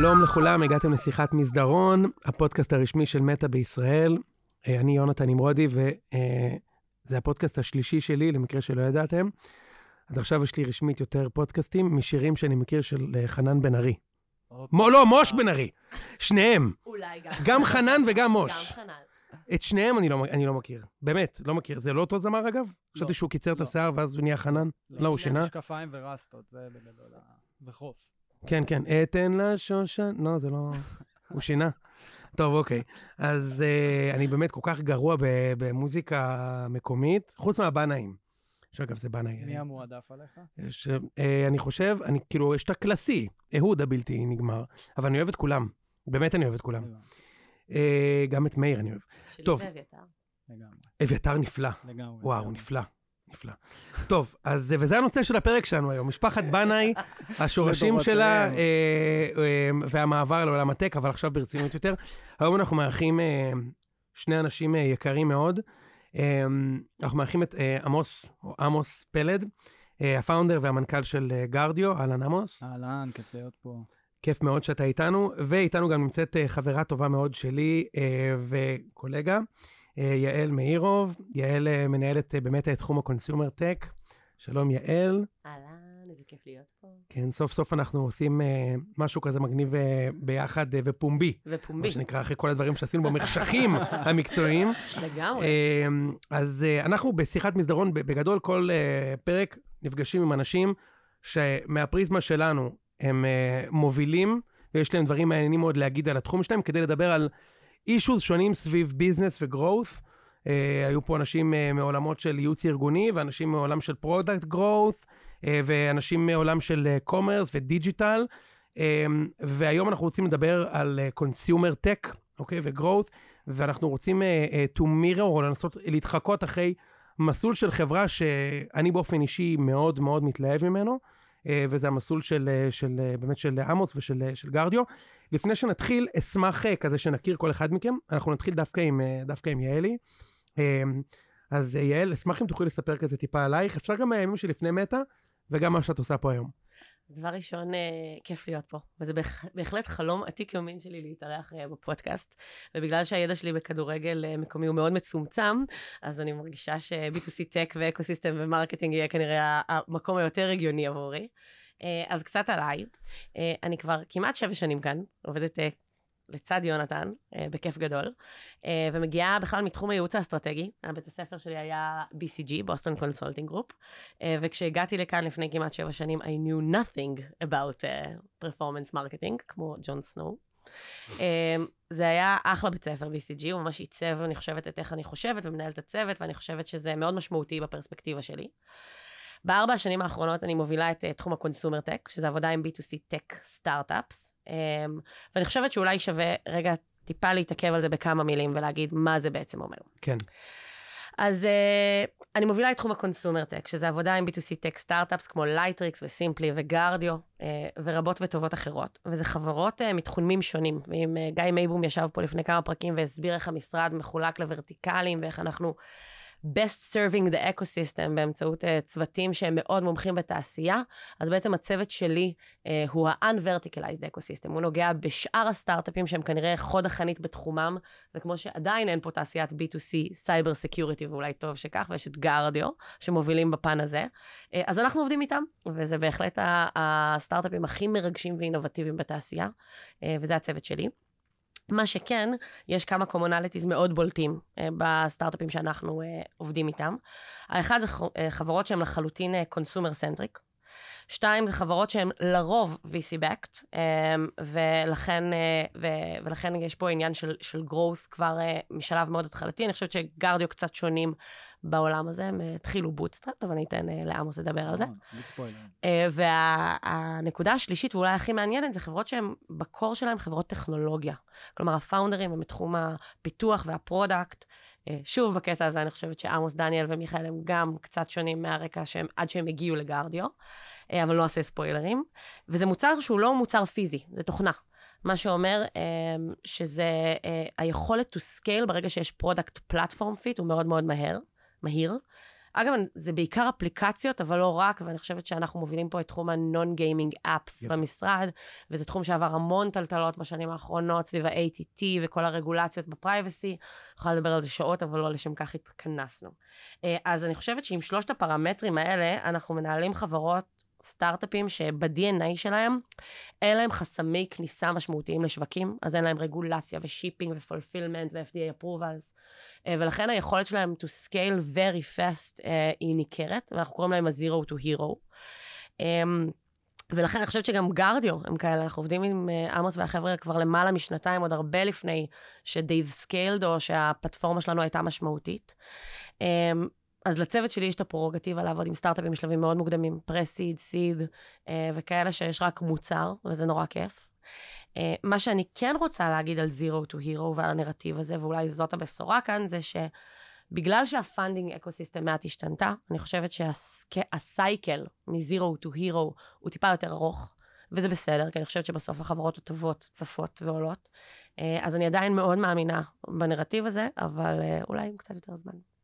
שלום לכולם, הגעתם לשיחת מסדרון, הפודקאסט הרשמי של מטא בישראל. אה, אני יונתן נמרודי, וזה הפודקאסט השלישי שלי, למקרה שלא ידעתם. אז עכשיו יש לי רשמית יותר פודקאסטים משירים שאני מכיר של אה, חנן בן ארי. מו, לא, מוש בן ארי. שניהם. אולי גם. גם חנן וגם מוש. גם חנן. את שניהם אני לא, אני לא מכיר. באמת, לא מכיר. זה לא אותו זמר אגב? חשבתי שהוא קיצר את לא. השיער ואז הוא נהיה חנן? לא, הוא שינה? משקפיים ורסטות, זה בגדול ה... וחוף. כן, כן. אתן לה שושן... לא, זה לא... הוא שינה. טוב, אוקיי. אז uh, אני באמת כל כך גרוע ב- במוזיקה מקומית, חוץ מהבנאים. שאגב, זה בנאי. מי המועדף עליך? יש, uh, אני חושב, אני כאילו, יש את הקלאסי, אהוד הבלתי נגמר, אבל אני אוהב את כולם. באמת אני אוהב את כולם. Uh, גם את מאיר אני אוהב. שלי טוב. זה אביתר. לגמרי, אביתר נפלא. לגמרי. וואו, לגמרי. נפלא. נפלא. טוב, אז וזה הנושא של הפרק שלנו היום, משפחת בנאי, השורשים שלה. אה, אה, והמעבר לעולם הטק, אבל עכשיו ברצינות יותר. היום אנחנו מארחים אה, שני אנשים אה, יקרים מאוד. אה, אנחנו מארחים את אה, עמוס, או עמוס פלד, אה, הפאונדר והמנכ"ל של אה, גרדיו, אהלן עמוס. אהלן, כיף להיות פה. כיף מאוד שאתה איתנו, ואיתנו גם נמצאת אה, חברה טובה מאוד שלי אה, וקולגה, אה, יעל מאירוב. יעל אה, מנהלת אה, באמת את תחום ה consumer tech. שלום יעל. אהלן, איזה כיף להיות פה. כן, סוף סוף אנחנו עושים אה, משהו כזה מגניב אה, ביחד אה, ופומבי. ופומבי. מה שנקרא, אחרי כל הדברים שעשינו במחשכים המקצועיים. לגמרי. אה, אז אה, אנחנו בשיחת מסדרון, בגדול כל אה, פרק נפגשים עם אנשים שמהפריזמה שלנו הם אה, מובילים, ויש להם דברים מעניינים מאוד להגיד על התחום שלהם, כדי לדבר על אישוז שונים סביב business ו growth. היו פה אנשים אה, מעולמות של ייעוץ ארגוני, ואנשים מעולם של product growth, ואנשים מעולם של commerce ו digital. אה, והיום אנחנו רוצים לדבר על consumer tech, אוקיי, ו growth, ואנחנו רוצים uh, uh, to mirror, או לנסות להתחקות אחרי מסלול של חברה שאני באופן אישי מאוד מאוד מתלהב ממנו, uh, וזה המסלול של, uh, של uh, באמת של עמוס ושל של גרדיו. לפני שנתחיל, אשמח כזה שנכיר כל אחד מכם, אנחנו נתחיל דווקא עם, דווקא עם יעלי. אז יעל, אשמח אם תוכלי לספר כזה טיפה עלייך, אפשר גם מהימים שלפני מטא, וגם מה שאת עושה פה היום. דבר ראשון, אה, כיף להיות פה, וזה בהח- בהחלט חלום עתיק יומין שלי להתארח אה, בפודקאסט, ובגלל שהידע שלי בכדורגל אה, מקומי הוא מאוד מצומצם, אז אני מרגישה ש-B2C tech ו ecosystem ו marketing יהיה כנראה המקום היותר הגיוני עבורי. אה, אז קצת עליי, אה, אני כבר כמעט שבע שנים כאן, עובדת אה, לצד יונתן, אה, בכיף גדול, אה, ומגיעה בכלל מתחום הייעוץ האסטרטגי. הבית הספר שלי היה BCG, Boston Consulting Group, וכשהגעתי לכאן לפני כמעט שבע שנים, I knew nothing about uh, performance marketing, כמו ג'ון סנואו. זה היה אחלה בית ספר BCG, הוא ממש עיצב, אני חושבת, את איך אני חושבת ומנהלת את הצוות, ואני חושבת שזה מאוד משמעותי בפרספקטיבה שלי. בארבע השנים האחרונות אני מובילה את uh, תחום ה consumer tech, שזה עבודה עם B2C tech startups, um, ואני חושבת שאולי שווה רגע טיפה להתעכב על זה בכמה מילים ולהגיד מה זה בעצם אומר. כן. אז uh, אני מובילה את תחום ה consumer tech, שזה עבודה עם B2C tech startups כמו לייטריקס וסימפלי וגרדיו, uh, ורבות וטובות אחרות. וזה חברות uh, מתחומים שונים. ואם uh, גיא מייבום ישב פה לפני כמה פרקים והסביר איך המשרד מחולק לוורטיקלים, ואיך אנחנו best serving the ecosystem באמצעות uh, צוותים שהם מאוד מומחים בתעשייה, אז בעצם הצוות שלי uh, הוא ה-unverticalized ecosystem, הוא נוגע בשאר הסטארט-אפים שהם כנראה חוד החנית בתחומם, וכמו שעדיין אין פה תעשיית B2C, cyber security, ואולי טוב שכך, ויש את גרדיו, שמובילים בפן הזה. אה, אז אנחנו עובדים איתם, וזה בהחלט הסטארט-אפים הכי מרגשים ואינובטיביים בתעשייה, אה, וזה הצוות שלי. מה שכן, יש כמה commonalities מאוד בולטים אה, בסטארט-אפים שאנחנו אה, עובדים איתם. האחד זה אה, חברות שהן לחלוטין consumer centric. שתיים, זה חברות שהן לרוב VC-Backed, um, ולכן, ו- ולכן יש פה עניין של, של growth כבר uh, משלב מאוד התחלתי. אני חושבת שגרדיו קצת שונים בעולם הזה, הם התחילו bootstrap, אבל אני אתן לעמוס לדבר על זה. והנקודה השלישית, ואולי הכי מעניינת, זה חברות שהן ב core שלהן חברות טכנולוגיה. כלומר, הפאונדרים הם בתחום הפיתוח וה product. שוב, בקטע הזה אני חושבת שעמוס דניאל ומיכאל הם גם קצת שונים מהרקע שהם, עד שהם הגיעו לגרדיו, אבל לא אעשה ספוילרים. וזה מוצר שהוא לא מוצר פיזי, זה תוכנה. מה שאומר um, שזה uh, היכולת to scale ברגע שיש product platform fit הוא מאוד מאוד מהר, מהיר. אגב, זה בעיקר אפליקציות, אבל לא רק, ואני חושבת שאנחנו מובילים פה את תחום ה-non-gaming apps יפה. במשרד, וזה תחום שעבר המון טלטלות בשנים האחרונות, סביב ה-ATT וכל הרגולציות ב privacy. יכולה לדבר על זה שעות, אבל לא לשם כך התכנסנו. אה, אז אני חושבת שעם שלושת הפרמטרים האלה, אנחנו מנהלים חברות סטארט-אפים שב-DNA שלהם אין להם חסמי כניסה משמעותיים לשווקים, אז אין להם רגולציה ו shipping ו fulfillment ו-FDA approvals, אה, ולכן היכולת שלהם to scale very fast אה, היא ניכרת, ואנחנו קוראים להם ה-zero to hero. אמ, ולכן אני חושבת שגם גרדיו הם כאלה, אנחנו עובדים עם אה, עמוס והחבר'ה כבר למעלה משנתיים, עוד הרבה לפני ש-they've scaled או שהפלטפורמה שלנו הייתה משמעותית. אז לצוות שלי יש את הפררוגטיבה לעבוד עם סטארט-אפים בשלבים מאוד מוקדמים, pre-seed, seed, אה, וכאלה שיש רק מוצר, וזה נורא כיף. אה, מה שאני כן רוצה להגיד על Zero to Hero ועל הנרטיב הזה, ואולי זאת הבשורה כאן, זה שבגלל שה funding ecosystem מעט השתנתה, אני חושבת שה cycle מ-Zero to Hero הוא טיפה יותר ארוך, וזה בסדר, כי אני חושבת שבסוף החברות הטובות צפות ועולות. אה, אז אני עדיין מאוד מאמינה בנרטיב הזה, אבל אולי עם קצת יותר זמן.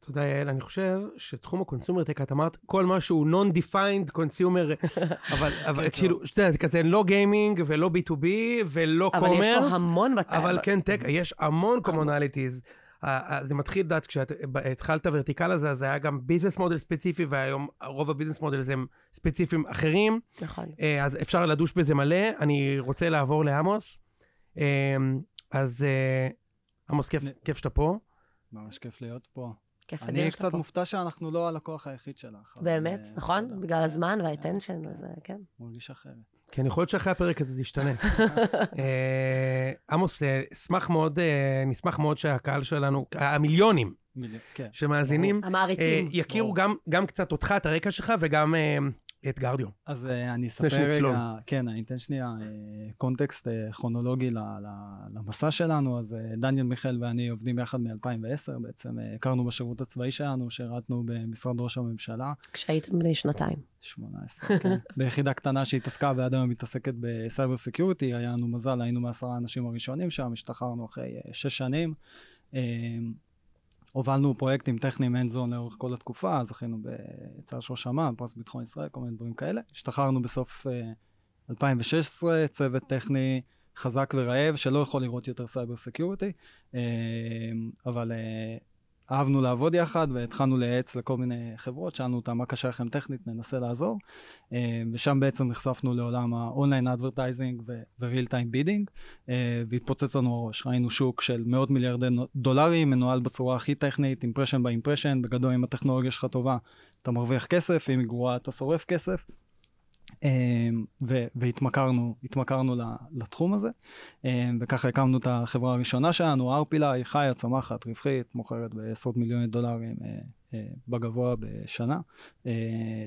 תודה, יעל. אני חושב שתחום ה consumer tech, את אמרת כל מה שהוא non-defined consumer, אבל, אבל כן, כאילו, שאתה יודע, זה כזה לא גיימינג ולא B2B ולא e-commerce. יש פה המון בת... אבל כן tech, יש המון. commonalities. זה מתחיל, את יודעת, כשהתחלת vertical הזה, אז היה גם business model ספציפי, והיום רוב ה business model הם ספציפיים אחרים, נכון. אה, אז אפשר לדוש בזה מלא. אני רוצה לעבור לעמוס. אה, אז אה, עמוס, כיף שאתה פה. ממש כיף להיות פה. כיף אני אדיר שאתה קצת פה. מופתע שאנחנו לא הלקוח היחיד שלך. באמת, אה, נכון? בסדר. בגלל הזמן כן, והאטנשן, כן, אז אה, כן. מרגיש אחרת. כן, יכול להיות שאחרי הפרק הזה זה ישתנה. אה, עמוס, אה, אשמח מאוד, נשמח מאוד שהקהל שלנו, המיליונים מיליון, כן. שמאזינים, המעריצים. יכירו. גם, גם קצת אותך, את הרקע שלך, וגם את גרדיו. אז uh, אני אספר. רגע, כן, אני אתן שנייה uh, context uh, כרונולוגי ל- ל- למסע שלנו. אז uh, דניאל מיכאל ואני עובדים יחד מ-2010, בעצם uh, הכרנו בשירות הצבאי שלנו, שירתנו במשרד ראש הממשלה, כשהייתם בני שנתיים. 18, כן, ביחידה קטנה שהתעסקה ועד היום מתעסקת ב cyber security, היה לנו מזל, היינו מעשרה האנשים הראשונים שם, השתחררנו אחרי uh, שש שנים. הובלנו פרויקטים טכניים hands on לאורך כל התקופה, זכינו בצל"ש ראש אמ"ן, פרס ביטחון ישראל, כל מיני דברים כאלה. השתחררנו בסוף uh, 2016, צוות טכני חזק ורעב, שלא יכול לראות יותר cyber security, uh, אבל uh, אהבנו לעבוד יחד והתחלנו לייעץ לכל מיני חברות, שאלנו אותם מה קשה לכם טכנית, ננסה לעזור. Uh, ושם בעצם נחשפנו לעולם ה online advertising time bidding, uh, והתפוצץ לנו הראש. ראינו שוק של מאות מיליארדי דולרים, מנוהל בצורה הכי טכנית, impression ב impression, בגדול אם הטכנולוגיה שלך טובה, אתה מרוויח כסף, אם היא גרועה אתה שורף כסף. אמ, ו- והתמכרנו התמכרנו לתחום הזה, אמ, וככה הקמנו את החברה הראשונה שלנו, ארפילה, היא חיה, צומחת, רווחית, מוכרת בעשרות מיליוני דולרים אה, אה, בגבוה בשנה אה,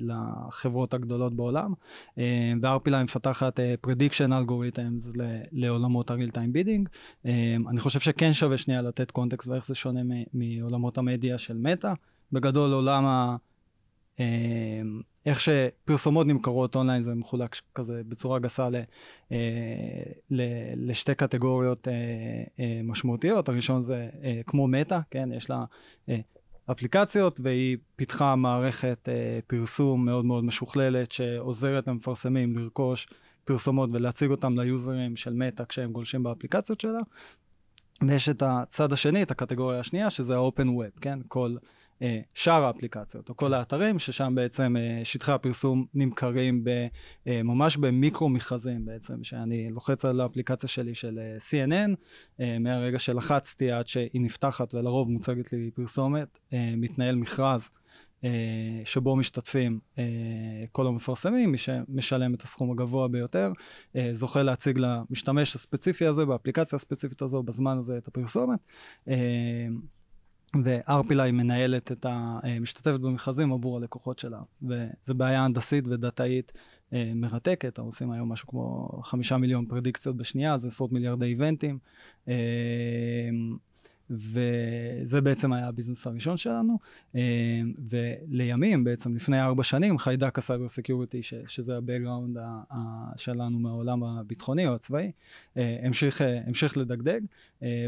לחברות הגדולות בעולם, אמ, וארפילה מפתחת prediction algorithms לעולמות time bidding. אמ, אני חושב שכן שווה שנייה לתת קונטקסט ואיך זה שונה מעולמות המדיה של מטא. בגדול עולם ה... איך שפרסומות נמכרות אונליין זה מחולק כזה בצורה גסה ל, אה, ל, לשתי קטגוריות אה, אה, משמעותיות. הראשון זה כמו מטא, כן? יש לה אפליקציות והיא פיתחה מערכת פרסום מאוד מאוד משוכללת שעוזרת למפרסמים לרכוש פרסומות ולהציג אותם ליוזרים של מטא כשהם גולשים באפליקציות שלה. ויש את הצד השני, את הקטגוריה השנייה, שזה ה-open web, כן? כל שאר האפליקציות, או כל האתרים, ששם בעצם אה, שטחי הפרסום נמכרים אה, ממש במיקרו מכרזים בעצם, שאני לוחץ על האפליקציה שלי של אה, CNN, אה, מהרגע שלחצתי עד שהיא נפתחת ולרוב מוצגת לי פרסומת, אה, מתנהל מכרז. אה, שבו משתתפים אה, כל המפרסמים, מי שמשלם את הסכום הגבוה ביותר, אה, זוכה להציג למשתמש הספציפי הזה, באפליקציה הספציפית הזו, בזמן הזה, את הפרסומת. אה, וארפילי מנהלת את ה... אה, במכרזים עבור הלקוחות שלה. וזו בעיה הנדסית ודאטאית אה, מרתקת. עושים היום משהו כמו חמישה מיליון פרדיקציות בשנייה, זה עשרות מיליארדי איבנטים. אה, וזה בעצם היה ה business הראשון שלנו. אה, ולימים, בעצם לפני ארבע שנים, חיידק ה cyber security, שזה ה background שלנו מהעולם הביטחוני או הצבאי, אה, המשיך, המשיך לדגדג.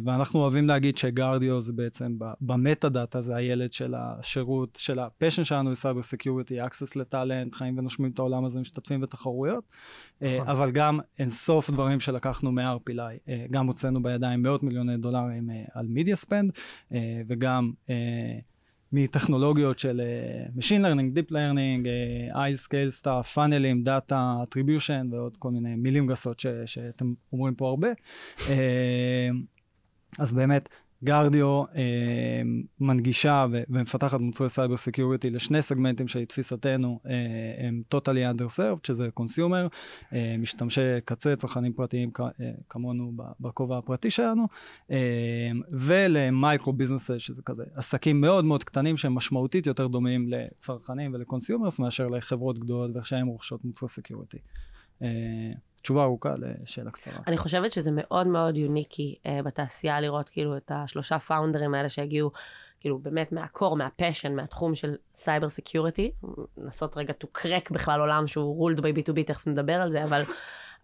ואנחנו אוהבים להגיד שגרדיו זה בעצם במטה דאטה, זה הילד של השירות, של ה passion שלנו ל cyber security, access ל talent, חיים ונושמים את העולם הזה, משתתפים בתחרויות. נכון. אבל גם אינסוף דברים שלקחנו מארפילי, גם הוצאנו בידיים מאות מיליוני דולרים על media spend, וגם מטכנולוגיות של uh, Machine Learning, Deep Learning, uh, High Scale Stuff, פאנלים, Data, Attribution ועוד כל מיני מילים גסות ש, שאתם אומרים פה הרבה. uh, אז באמת, גרדיו אה, מנגישה ו- ומפתחת מוצרי cyber security לשני סגמנטים שלתפיסתנו אה, הם totally underserved, שזה consumer, אה, משתמשי קצה, צרכנים פרטיים כ- אה, כמונו בכובע הפרטי שלנו, אה, ול micro business, שזה כזה עסקים מאוד מאוד קטנים שהם משמעותית יותר דומים לצרכנים ול consumers מאשר לחברות גדולות ואיך שהן רוכשות מוצרי security. אה, תשובה ארוכה לשאלה קצרה. אני חושבת שזה מאוד מאוד יוניקי uh, בתעשייה לראות כאילו את השלושה פאונדרים האלה שהגיעו כאילו באמת מה core, מה passion, מהתחום של cyber security, לנסות רגע to crack בכלל עולם שהוא ruled by B2B, תכף נדבר על זה, אבל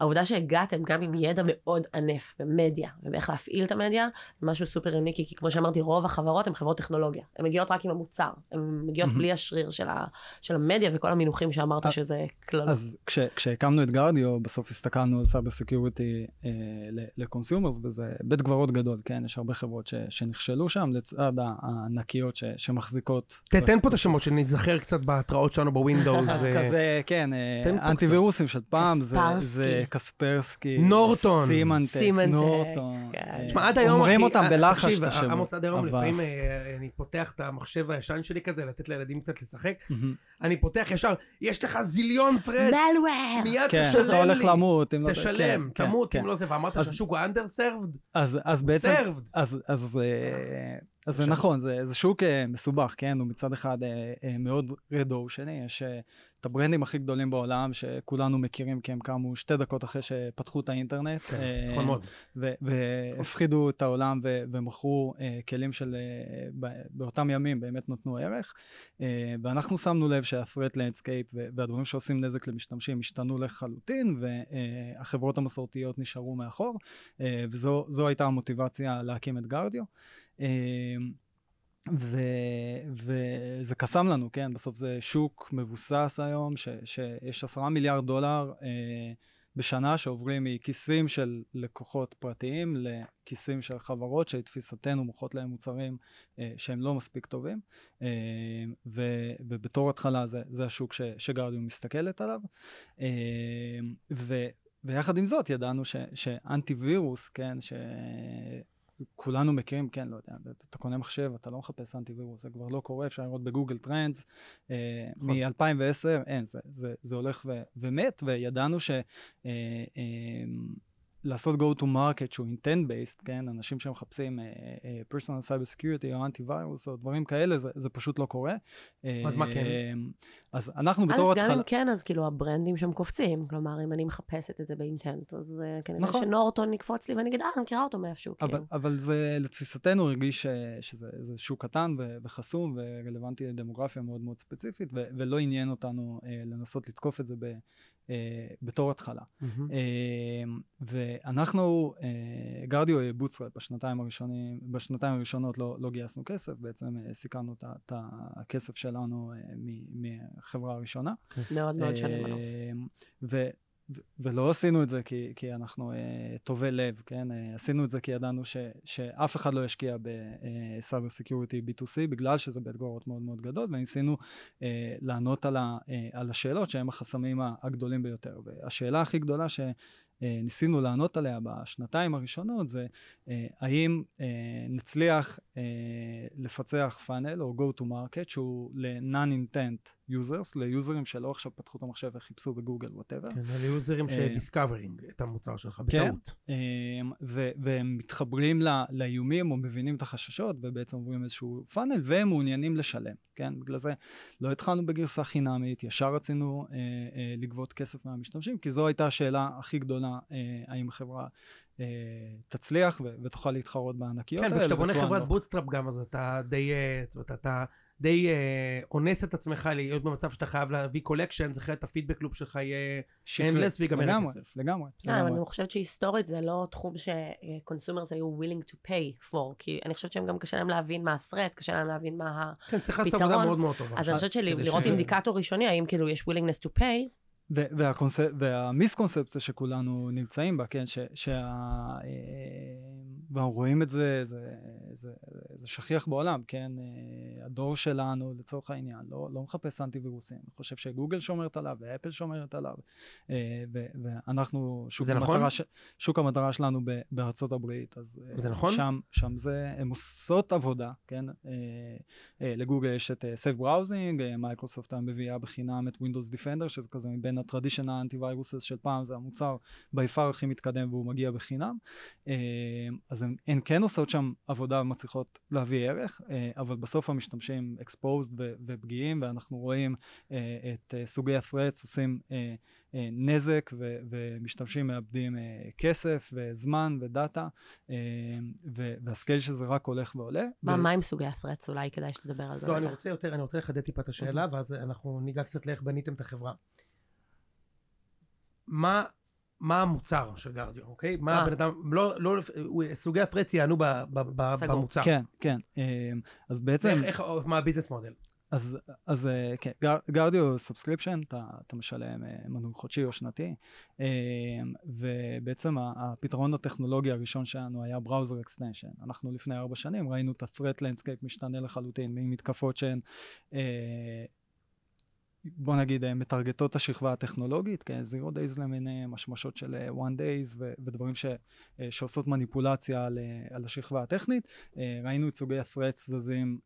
העובדה שהגעתם גם עם ידע מאוד ענף במדיה, ובאיך להפעיל את המדיה, זה משהו סופר יוניקי, כי כמו שאמרתי, רוב החברות הן חברות טכנולוגיה. הן מגיעות רק עם המוצר, הן מגיעות mm-hmm. בלי השריר של, ה, של המדיה וכל המינוחים שאמרת שזה כלל. אז כש, כשהקמנו את גרדיו, בסוף הסתכלנו על cyber security אה, ל consumers, וזה בית קברות גדול, כן? יש הרבה חברות ש, שנכשלו שם, לצד הענקיות ש, שמחזיקות. תתן פה את השמות, שניזכר קצת בהתראות שלנו בווינדוס. אז כזה, כן, אנטי וירוסים של פעם, זה... זה קספרסקי, נורטון, סימנטק, נורטון. כן. תשמע, עד היום, אומרים אותם בלחש את השמות. עמוס, עד היום לפעמים אה, אני פותח את המחשב הישן שלי כזה, לתת לילדים קצת לשחק, אני פותח ישר, יש לך זיליון פרד, מיד תשלם לי. אתה הולך למות. לא תשלם, כן, תמות אם כן. לא זה, ואמרת שהשוק הוא underserved? אז בעצם, אז זה נכון, זה שוק אה, מסובך, כן? הוא מצד אחד אה, מאוד רדו, שני, יש... את הברנדים הכי גדולים בעולם, שכולנו מכירים כי הם קמו שתי דקות אחרי שפתחו את האינטרנט. כן, אה, נכון מאוד. והפחידו את העולם ומכרו אה, כלים של, אה, באותם ימים באמת נתנו ערך. ואנחנו שמנו לב שה-threat landscape והדברים שעושים נזק למשתמשים השתנו לחלוטין, והחברות המסורתיות נשארו מאחור, וזו הייתה המוטיבציה להקים את גרדיו. ו, וזה קסם לנו, כן? בסוף זה שוק מבוסס היום, ש, שיש עשרה מיליארד דולר אה, בשנה שעוברים מכיסים של לקוחות פרטיים לכיסים של חברות שלתפיסתנו מוכרות להם מוצרים אה, שהם לא מספיק טובים. אה, ו, ובתור התחלה זה, זה השוק ש, שגרדיו מסתכלת עליו. אה, ו, ויחד עם זאת ידענו ש, שאנטי וירוס, כן, ש... כולנו מכירים, כן, לא יודע, אתה קונה מחשב, אתה לא מחפש אנטיווירוס, זה כבר לא קורה, אפשר לראות בגוגל טרנדס, אה, נכון. מ-2010, אין, זה, זה, זה הולך ו, ומת, וידענו ש... אה, אה, לעשות go to market שהוא intent based, כן, אנשים שמחפשים uh, uh, personal cyber security או antivirus או דברים כאלה, זה, זה פשוט לא קורה. אז uh, מה כן? אז אנחנו בתור התחלה... אז גם אם כן, אז כאילו הברנדים שם קופצים, כלומר, אם אני מחפשת את זה ב intent, אז uh, כנראה נכון. שנורטון יקפוץ לי ואני אגיד, אה, אני מכירה אותו מאיפשהו, אבל, כאילו. אבל זה, לתפיסתנו, הרגיש שזה שוק קטן ו- וחסום ורלוונטי לדמוגרפיה מאוד מאוד ספציפית, ו- ולא עניין אותנו uh, לנסות לתקוף את זה ב... אה, בתור התחלה. Mm-hmm. אה, ואנחנו, אה, גרדיו bootstrap בשנתיים הראשונים, בשנתיים הראשונות לא, לא גייסנו כסף, בעצם אה, סיכנו את הכסף שלנו אה, מהחברה הראשונה. מאוד מאוד שנים. אה, ולא עשינו את זה כי, כי אנחנו אה, טובי לב, כן? אה, עשינו את זה כי ידענו ש, שאף אחד לא ישקיע ב cyber security B2C בגלל שזה bet מאוד מאוד גדול, וניסינו אה, לענות על, ה, אה, על השאלות שהם החסמים הגדולים ביותר. והשאלה הכי גדולה ש... אה, ניסינו לענות עליה בשנתיים הראשונות זה אה, האם אה, נצליח לפצח funnel או go to market שהוא ל-non-intent users, ליוזרים שלא עכשיו פתחו את המחשב וחיפשו בגוגל whatever. כן, ליוזרים ש discovering את המוצר שלך בטעות. כן, והם מתחברים לאיומים או מבינים את החששות ובעצם עוברים איזשהו funnel והם מעוניינים לשלם, כן? בגלל זה לא התחלנו בגרסה חינמית, ישר רצינו לגבות כסף מהמשתמשים, כי זו הייתה השאלה הכי גדולה אה, האם החברה אה, תצליח ותוכל להתחרות בענקיות כן, האלה. וכשאתה בונה חברת לו. bootstrap גם, אז אתה די, אה, אתה די אה, אונס את עצמך להיות במצב שאתה חייב להביא collection, אחרת ה feedback loop שלך יהיה endless ויגמר לגמרי, הכסף. לגמרי. אבל לגמרי. אני חושבת שהיסטורית זה לא תחום ש consumers היו willing to pay for, כי אני חושבת שהם גם קשה להם להבין מה ה-threat, קשה להם להבין מה ה... כן, צריך לעשות. עבודה מאוד מאוד טובה. אז אני חושבת שלראות אינדיקטור ראשוני, האם כאילו יש willingness to pay, ו- והקונספ... והמיסקונספציה שכולנו נמצאים בה, כן, ש... שה... אה, ואנחנו רואים את זה, זה, זה, זה שכיח בעולם, כן, אה, הדור שלנו לצורך העניין לא, לא מחפש אנטי וירוסים, אני חושב שגוגל שומרת עליו ואפל שומרת עליו, אה, ו- ואנחנו, שוק זה נכון? המטרה, ש... שוק המטרה שלנו ב- בארצות הברית, אז וזה נכון? שם, שם זה, הן עושות עבודה, כן, לגוגל יש את Safe Browsing, מייקרוסופט מביאה בחינם את Windows Defender, שזה כזה מבין ה-traditional antiviruses של פעם, זה המוצר by far הכי מתקדם והוא מגיע בחינם. אה, אז הן, הן כן עושות שם עבודה ומצליחות להביא ערך, אה, אבל בסוף המשתמשים exposed ו- ופגיעים, ואנחנו רואים אה, את סוגי ה-threats עושים נזק ו- ומשתמשים מאבדים כסף וזמן ודאטה, ו- והסקייל שזה רק הולך ועולה. מה ו- מה עם סוגי ה-threats? אולי כדאי שתדבר על זה. לא, אני. רוצה יותר, אני רוצה לחדד טיפה את השאלה, ואז אנחנו ניגע קצת לאיך בניתם את החברה. מה, מה המוצר של גרדיו, אוקיי? מה אה. הבן אדם, לא, לא, סוגי הפרץ יענו ב, ב, ב. במוצר. כן, כן. אה, אז בעצם... איך, איך, מה ה business model? אז, אז אה, כן, גר, גרדיו subscription, אתה, אתה משלם מנוי חודשי או שנתי, ובעצם הפתרון הטכנולוגי הראשון שלנו היה browser extension. אנחנו לפני ארבע שנים ראינו את ה-threat landscape משתנה לחלוטין, ממתקפות שהן, בוא נגיד, אה, מטרגטות השכבה הטכנולוגית, כן, zero days למיניהם, השמשות של אה, one days ו- ודברים ש, אה, שעושות מניפולציה על, על השכבה הטכנית. ראינו את סוגי ה-threats זזים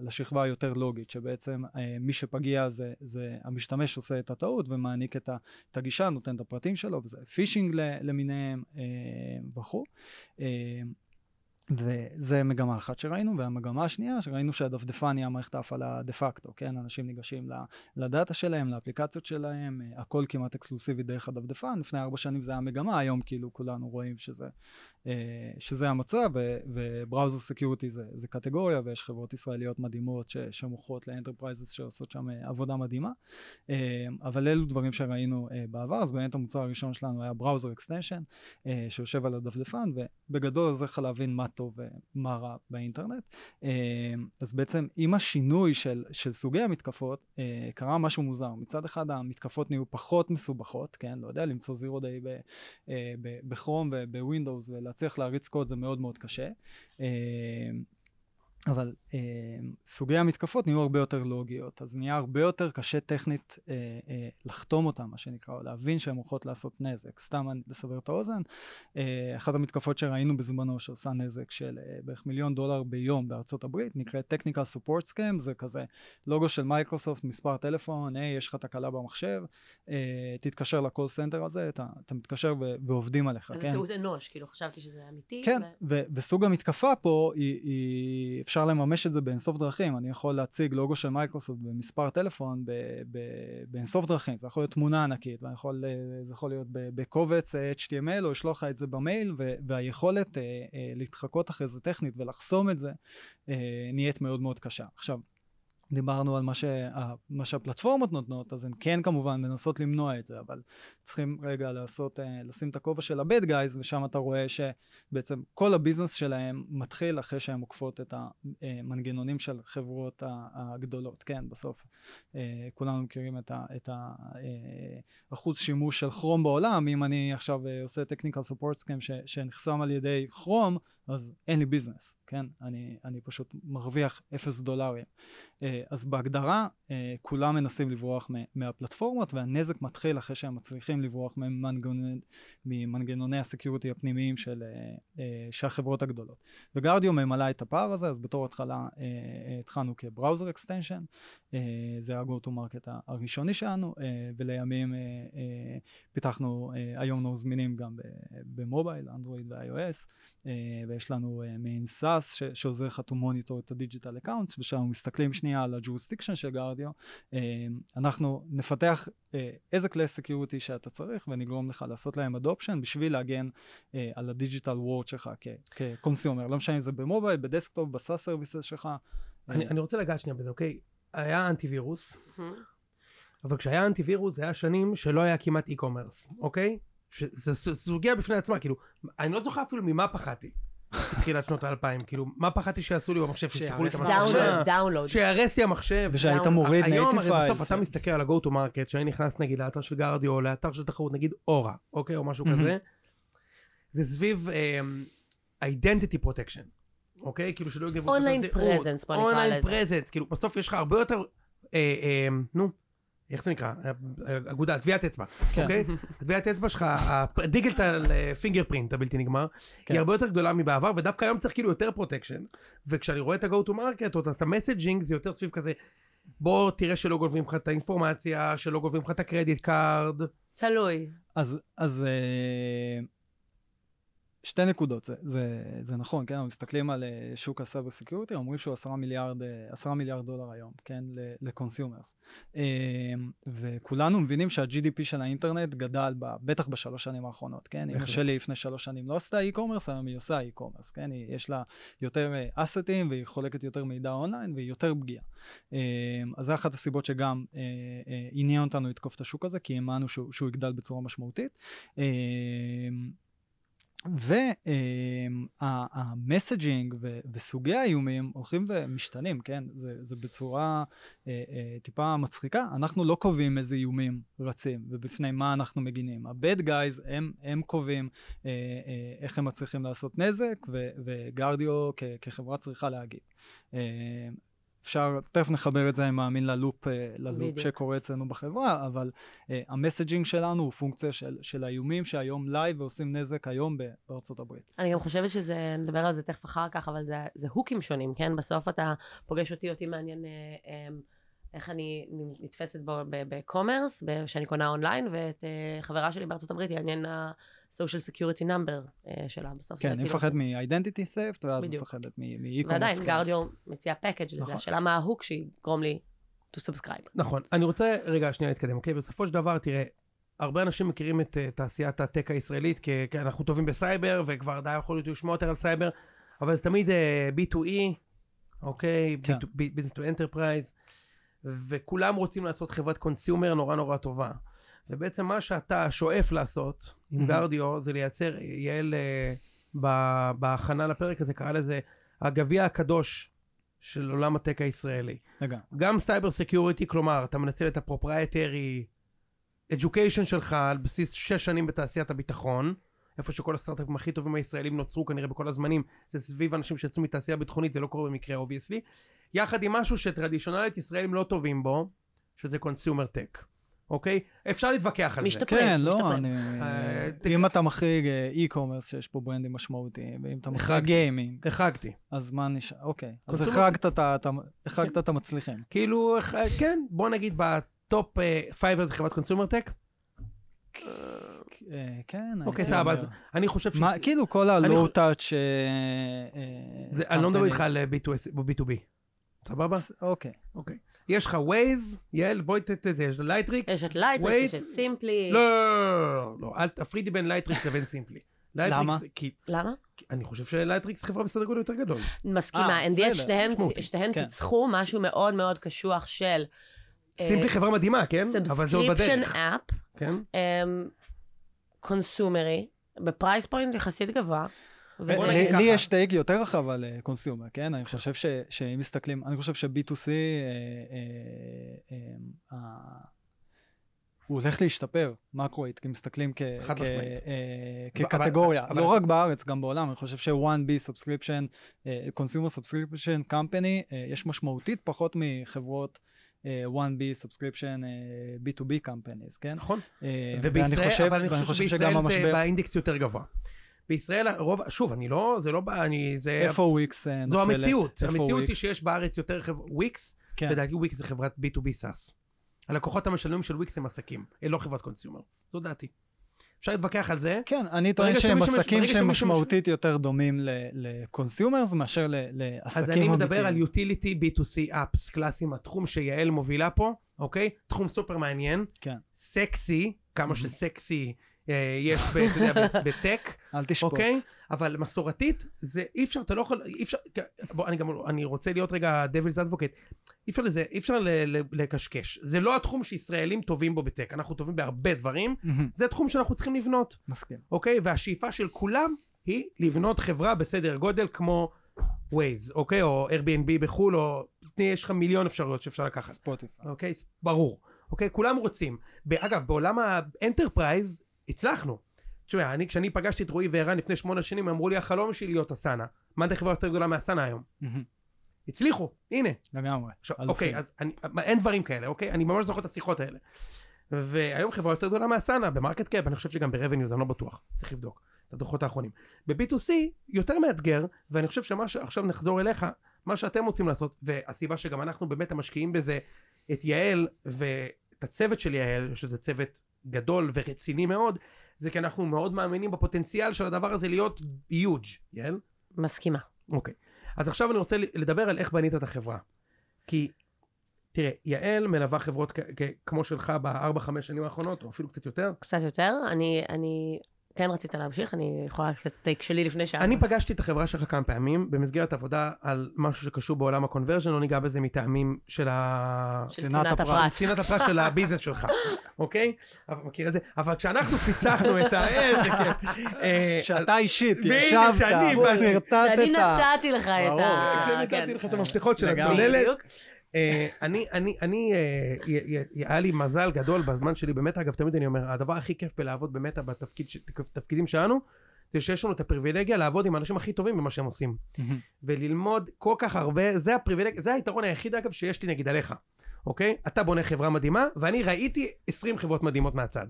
לשכבה היותר לוגית, שבעצם מי שפגיע זה, זה המשתמש עושה את הטעות ומעניק את, את הגישה, נותן את הפרטים שלו, וזה פישינג למיניהם וכו'. וזה מגמה אחת שראינו, והמגמה השנייה שראינו שהדפדפן נהיה מערכת ההפעלה דה פקטו, כן? אנשים ניגשים לדאטה שלהם, לאפליקציות שלהם, אה, הכל כמעט אקסקלוסיבי דרך הדפדפן, לפני ארבע שנים זה היה מגמה, היום כאילו כולנו רואים שזה, אה, שזה המצב, ו browser security זה, זה קטגוריה, ויש חברות ישראליות מדהימות שמוכרות ל enterprises שעושות שם אה, עבודה מדהימה, אבל אלו דברים שראינו בעבר, אז באמת המוצר הראשון שלנו היה browser extension, שיושב על הדפדפן, ובגדול עוזר לך להבין מה טוב ומה רע באינטרנט. אה, אז בעצם עם השינוי של, של סוגי המתקפות, אה, קרה משהו מוזר. מצד אחד המתקפות נהיו פחות מסובכות, כן? לא יודע, למצוא zero day בכרום ובווינדוס ולהצליח להריץ קוד זה מאוד מאוד קשה. אבל אה, סוגי המתקפות נהיו הרבה יותר לוגיות, אז נהיה הרבה יותר קשה טכנית אה, אה, לחתום אותן, מה שנקרא, או להבין שהן הולכות לעשות נזק. סתם לסבר את האוזן, אה, אחת המתקפות שראינו בזמנו שעושה נזק של אה, בערך מיליון דולר ביום בארצות הברית, נקראת Technical Support Scam, זה כזה לוגו של מייקרוסופט, מספר טלפון, היי, יש לך תקלה במחשב, אה, תתקשר ל call center הזה, אתה, אתה מתקשר ו- ועובדים עליך, אז כן? זה טעות אנוש, כאילו חשבתי שזה אמיתי. כן, ו- ו- וסוג המתקפה פה, היא, היא, אפשר לממש את זה באינסוף דרכים. אני יכול להציג לוגו של מייקרוסופט במספר טלפון באינסוף דרכים. זה יכול להיות תמונה ענקית, ויכול, אה, זה יכול להיות בקובץ אה, HTML, או לשלוח לך את זה במייל, והיכולת אה, להתחקות אחרי זה טכנית ולחסום את זה, נהיית מאוד מאוד קשה. עכשיו, דיברנו על מה, שה, מה שהפלטפורמות נותנות, אז הן כן כמובן מנסות למנוע את זה, אבל צריכים רגע לעשות, אה, לשים את הכובע של ה-bad guys, ושם אתה רואה שבעצם כל הביזנס שלהם מתחיל אחרי שהן עוקפות את המנגנונים של חברות הגדולות, כן, בסוף אה, כולנו מכירים את ה- את ה- אה, אחוז שימוש של כרום בעולם, אם אני עכשיו אה, עושה technical support ש- שנחסם על ידי כרום, אז אין לי business, כן? אני, אני פשוט מרוויח אפס דולרים. אה, אז בהגדרה, אה, כולם מנסים לברוח מהפלטפורמות, והנזק מתחיל אחרי שהם מצליחים לברוח ממנגנוני, ה security הפנימיים של, אה, אה, של החברות הגדולות. וגרדיו ממלא את הפער הזה, אז בתור התחלה התחלנו כ browser extension, זה ה-go to market הראשוני שלנו, ולימים פיתחנו, היום אנחנו זמינים גם במובייל, אנדרואיד ו-iOS, ויש לנו מעין SaaS ש- שעוזר לך to monitor את ה digital accounts, ושם מסתכלים שנייה על ה jurisdiction של גרדיו, אה, אנחנו נפתח אה, איזה כלי security שאתה צריך ונגרום לך לעשות להם adoption בשביל להגן אה, על ה digital world שלך כ consumer, לא משנה אם זה במובייל, בדסקטופ, ב SaaS services שלך. אני, אני רוצה לגעת שנייה בזה, אוקיי? היה אנטיווירוס, אבל כשהיה אנטיווירוס זה היה שנים שלא היה כמעט אי-קומרס, אוקיי? זו סוגיה בפני עצמה, כאילו, אני לא זוכר אפילו ממה פחדתי. בתחילת שנות האלפיים, כאילו, מה פחדתי שיעשו לי במחשב, שיפתחו לי את המחשב? דאונלוד. שיהרס לי המחשב. ושהיית מוריד נייטיב היום פיילס. הרי בסוף אתה מסתכל על ה-go to market, שאני נכנס נגיד לאתר של גרדיו, או לאתר של תחרות, נגיד אורה, אוקיי, או משהו. כזה, זה סביב אמ, identity protection, אוקיי? כאילו שלא יגנבו את Online הזהות. presence, בוא נקרא אונליין לזה. פרזנס, כאילו בסוף יש לך הרבה יותר, אה, אה, נו, איך זה נקרא? אה, אה, אגודה, טביעת אצבע, כן. אוקיי? טביעת אצבע שלך, ה digital fingerprint הבלתי נגמר, כן. היא הרבה יותר גדולה מבעבר, ודווקא היום צריך כאילו יותר protection. וכשאני רואה את ה-go to market או את ה messaging, זה יותר סביב כזה, בוא תראה שלא גונבים לך את האינפורמציה, שלא גונבים לך את ה credit card. תלוי. אז, אז אה, שתי נקודות, זה, זה, זה נכון, כן, אנחנו מסתכלים על אה, שוק ה cyber security, אומרים שהוא עשרה מיליארד, אה, עשרה מיליארד דולר היום, כן, ל consumers. וכולנו מבינים שה-GDP של האינטרנט גדל, ב, בטח בשלוש שנים האחרונות, כן? בהחלט. שלי לפני שלוש שנים לא עשתה e-commerce, היום היא עושה e-commerce, כן? היא, יש לה יותר אסטים והיא חולקת יותר מידע אונליין והיא יותר פגיעה. אה, אז זה אחת הסיבות שגם אה, אה, עניין אותנו לתקוף את השוק הזה, כי האמנו שהוא, שהוא יגדל בצורה משמעותית. וה messaging וסוגי האיומים הולכים ומשתנים, כן? זה, זה בצורה אה, אה, טיפה מצחיקה. אנחנו לא קובעים איזה איומים רצים ובפני מה אנחנו מגינים. ה-bad guys הם, הם קובעים אה, אה, איך הם מצליחים לעשות נזק, וגרדיו כחברה צריכה להגיב. אה, אפשר, תכף נחבר את זה, אני מאמין, ללופ, אה, ללופ בדיוק. שקורה אצלנו בחברה, אבל אה, ה messaging שלנו הוא פונקציה של, של האיומים שהיום live ועושים נזק היום בארצות הברית. אני גם חושבת שזה, נדבר על זה תכף אחר כך, אבל זה, זה hook ים שונים, כן? בסוף אתה פוגש אותי, אותי מעניין אה, אה, איך אני נתפסת ב-e-commerce, שאני קונה אונליין, ואת אה, חברה שלי בארצות הברית יעניין ה-social security number אה, שלה בסוף. כן, אני כאילו- מפחד מ-identity theft, ואת. מפחדת מ- מ-e-commerce. ועדיין. גארדיו מציע package לזה, נכון. השאלה מה ההוק שיגרום לי to subscribe. נכון. אני רוצה רגע שנייה להתקדם, אוקיי? בסופו של דבר, תראה, הרבה אנשים מכירים את אה, תעשיית הטק הישראלית, כי, כי אנחנו טובים בסייבר, וכבר די יכול להיות לשמוע יותר על סייבר, אבל זה תמיד אה, B2E, אוקיי? כן. B2, B, business to enterprise, וכולם רוצים לעשות חברת consumer נורא נורא טובה. ובעצם מה שאתה שואף לעשות עם. גארדיו, זה לייצר, יעל ב- בהכנה לפרק הזה קרא לזה הגביע הקדוש של עולם הטק הישראלי. רגע, גם cyber security, כלומר, אתה מנצל את ה-proprietary education שלך על בסיס שש שנים בתעשיית הביטחון, איפה שכל הסטארט-אפים הכי טובים הישראלים נוצרו כנראה בכל הזמנים, זה סביב אנשים שיצאו מתעשייה ביטחונית, זה לא קורה במקרה obviously, יחד עם משהו ש-traditionally ישראלים לא טובים בו, שזה consumer tech, אוקיי? אפשר להתווכח על זה. משתפרים, כן, לא, משתפרים. אני... אה, אם אתה מחריג אה, e-commerce שיש פה brand ים משמעותיים, ואם אתה מחריג. gaming, החרגתי. אז מה נשאר? אוקיי. אז consumer- החרגת את כן. המצליחים. כאילו, כן, בוא נגיד בטופ פייב, זה חברת consumer tech. אה, כן. אוקיי, סבבה. אז אני חושב ש... כאילו כל touch... אה, אה, אני לא מדבר איתך. על אה, B2C או B2B. סבבה? אוקיי. אוקיי. יש לך Waze, יעל, בואי תת את זה, יש לייטריקס. יש את לייטריקס. יש את סימפלי. לא, לא, לא, לא, אל תפרידי בין לייטריקס לבין סימפלי. למה? למה? אני חושב שלייטריקס חברה בסדר גודל יותר גדול. מסכימה, אה, NDS בסדר, שתיהן, כן. פיצחו משהו מאוד מאוד קשוח של סימפלי חברה מדהימה, כן? אבל זה עוד subscription בדרך. app, כן? consumer י, ב-price point יחסית גבוה. וזה- לי. יש take יותר רחב על consumer, כן? אני חושב ש- שאם מסתכלים, אני חושב ש-B2C, אה, אה, אה, אה, הוא הולך להשתפר, מקרואית, כי מסתכלים כ- כ-. אה, כקטגוריה, אבל- לא רק בארץ, גם בעולם, אני חושב ש-1B Subscription, אה, Consumer Subscription Company, אה, יש משמעותית פחות מחברות אה, 1B Subscription אה, B2B Companies, כן? נכון. אה, ובישראל, חושב- אבל אני חושב שבישראל שגם זה המשבר- באינדקס יותר גבוה. בישראל הרוב, שוב, אני לא, זה לא, בא- אני, זה, איפה וויקס אה, נופלת? זו המציאות. המציאות היא? שיש בארץ יותר חברות, וויקס, כן. לדעתי וויקס זה חברת B2B SaaS. הלקוחות המשלמים של וויקס הם עסקים, אה, לא חברת consumer. זו דעתי. אפשר להתווכח על זה. כן, אני טוען שהם עסקים שהם משמעותית יותר דומים ל-consumers מאשר לעסקים אז אני מדבר על אמיתיים. utility B2C apps קלאסיים, התחום שיעל מובילה פה, אוקיי? תחום סופר מעניין, כן, סקסי, כמה שסקסי אה, יש בטק, אל תשפוט. אוקיי? אבל מסורתית, זה אי אפשר, אתה לא יכול, אי אפשר, בוא, אני גם, אני רוצה להיות רגע devil's advocate, אי אפשר לזה, אי אפשר ל- ל- לקשקש. זה לא התחום שישראלים טובים בו בטק, אנחנו טובים בהרבה דברים, מהמם, זה תחום שאנחנו צריכים לבנות, מסכים. אוקיי? והשאיפה של כולם היא לבנות חברה בסדר גודל כמו Waze, אוקיי? או Airbnb בחו"ל, או יש לך מיליון אפשרויות שאפשר לקחת. ספוטיפיי. אוקיי? ברור. אוקיי? כולם רוצים. אגב, בעולם ה-enterprise הצלחנו. תשמע, אני, כשאני פגשתי את רועי וערן לפני שמונה שנים, אמרו לי, החלום שלי להיות אסנה. מה זה חברה יותר גדולה מאסנה היום? הצליחו, הנה. לגמרי. אוקיי, אז אני, אין דברים כאלה, אוקיי? אני ממש זוכר את השיחות האלה. והיום חברה יותר גדולה מאסנה, ב-market cap, אני חושב שגם ב-revenues, אני לא בטוח, צריך לבדוק את הדוחות האחרונים. ב-B2C יותר מאתגר, ואני חושב שמה שעכשיו נחזור אליך, מה שאתם רוצים לעשות, והסיבה שגם אנחנו באמת המשקיעים בזה, את יעל ואת הצוות של יעל, שזה צוות גדול ורציני מאוד, זה כי אנחנו מאוד מאמינים בפוטנציאל של הדבר הזה להיות huge, יעל? מסכימה. אוקיי. אז עכשיו אני רוצה לדבר על איך בנית את החברה. כי, תראה, יעל מלווה חברות כ- כ- כמו שלך בארבע-חמש שנים האחרונות, או אפילו קצת יותר. קצת יותר, אני, אני, כן רצית להמשיך, אני יכולה לתת take שלי לפני שעה. אני פגשתי את החברה שלך כמה פעמים במסגרת עבודה על משהו שקשור בעולם ה-conversion, לא ניגע בזה מטעמים של ה... של צנעת הפרט. צנעת הפרט של ה-business שלך, אוקיי? אבל מכיר את זה? אבל כשאנחנו פיצחנו את ה... איזה כיף. אה, שאתה אישית ישבת שאני נתתי לך את ברור. ה... כשאני כן. נתתי לך את המפתחות של. הצוללת. אה, אני, אני, אני, אה, היה לי מזל גדול בזמן שלי, באמת, אגב, תמיד אני אומר, הדבר הכי כיף בלעבוד ש- בתפקידים שלנו, זה שיש לנו את הפריבילגיה לעבוד עם האנשים הכי טובים במה שהם עושים. וללמוד כל כך הרבה, זה הפריבילגיה, זה היתרון היחיד אגב שיש לי נגיד עליך, אוקיי? אתה בונה חברה מדהימה, ואני ראיתי 20 חברות מדהימות מהצד,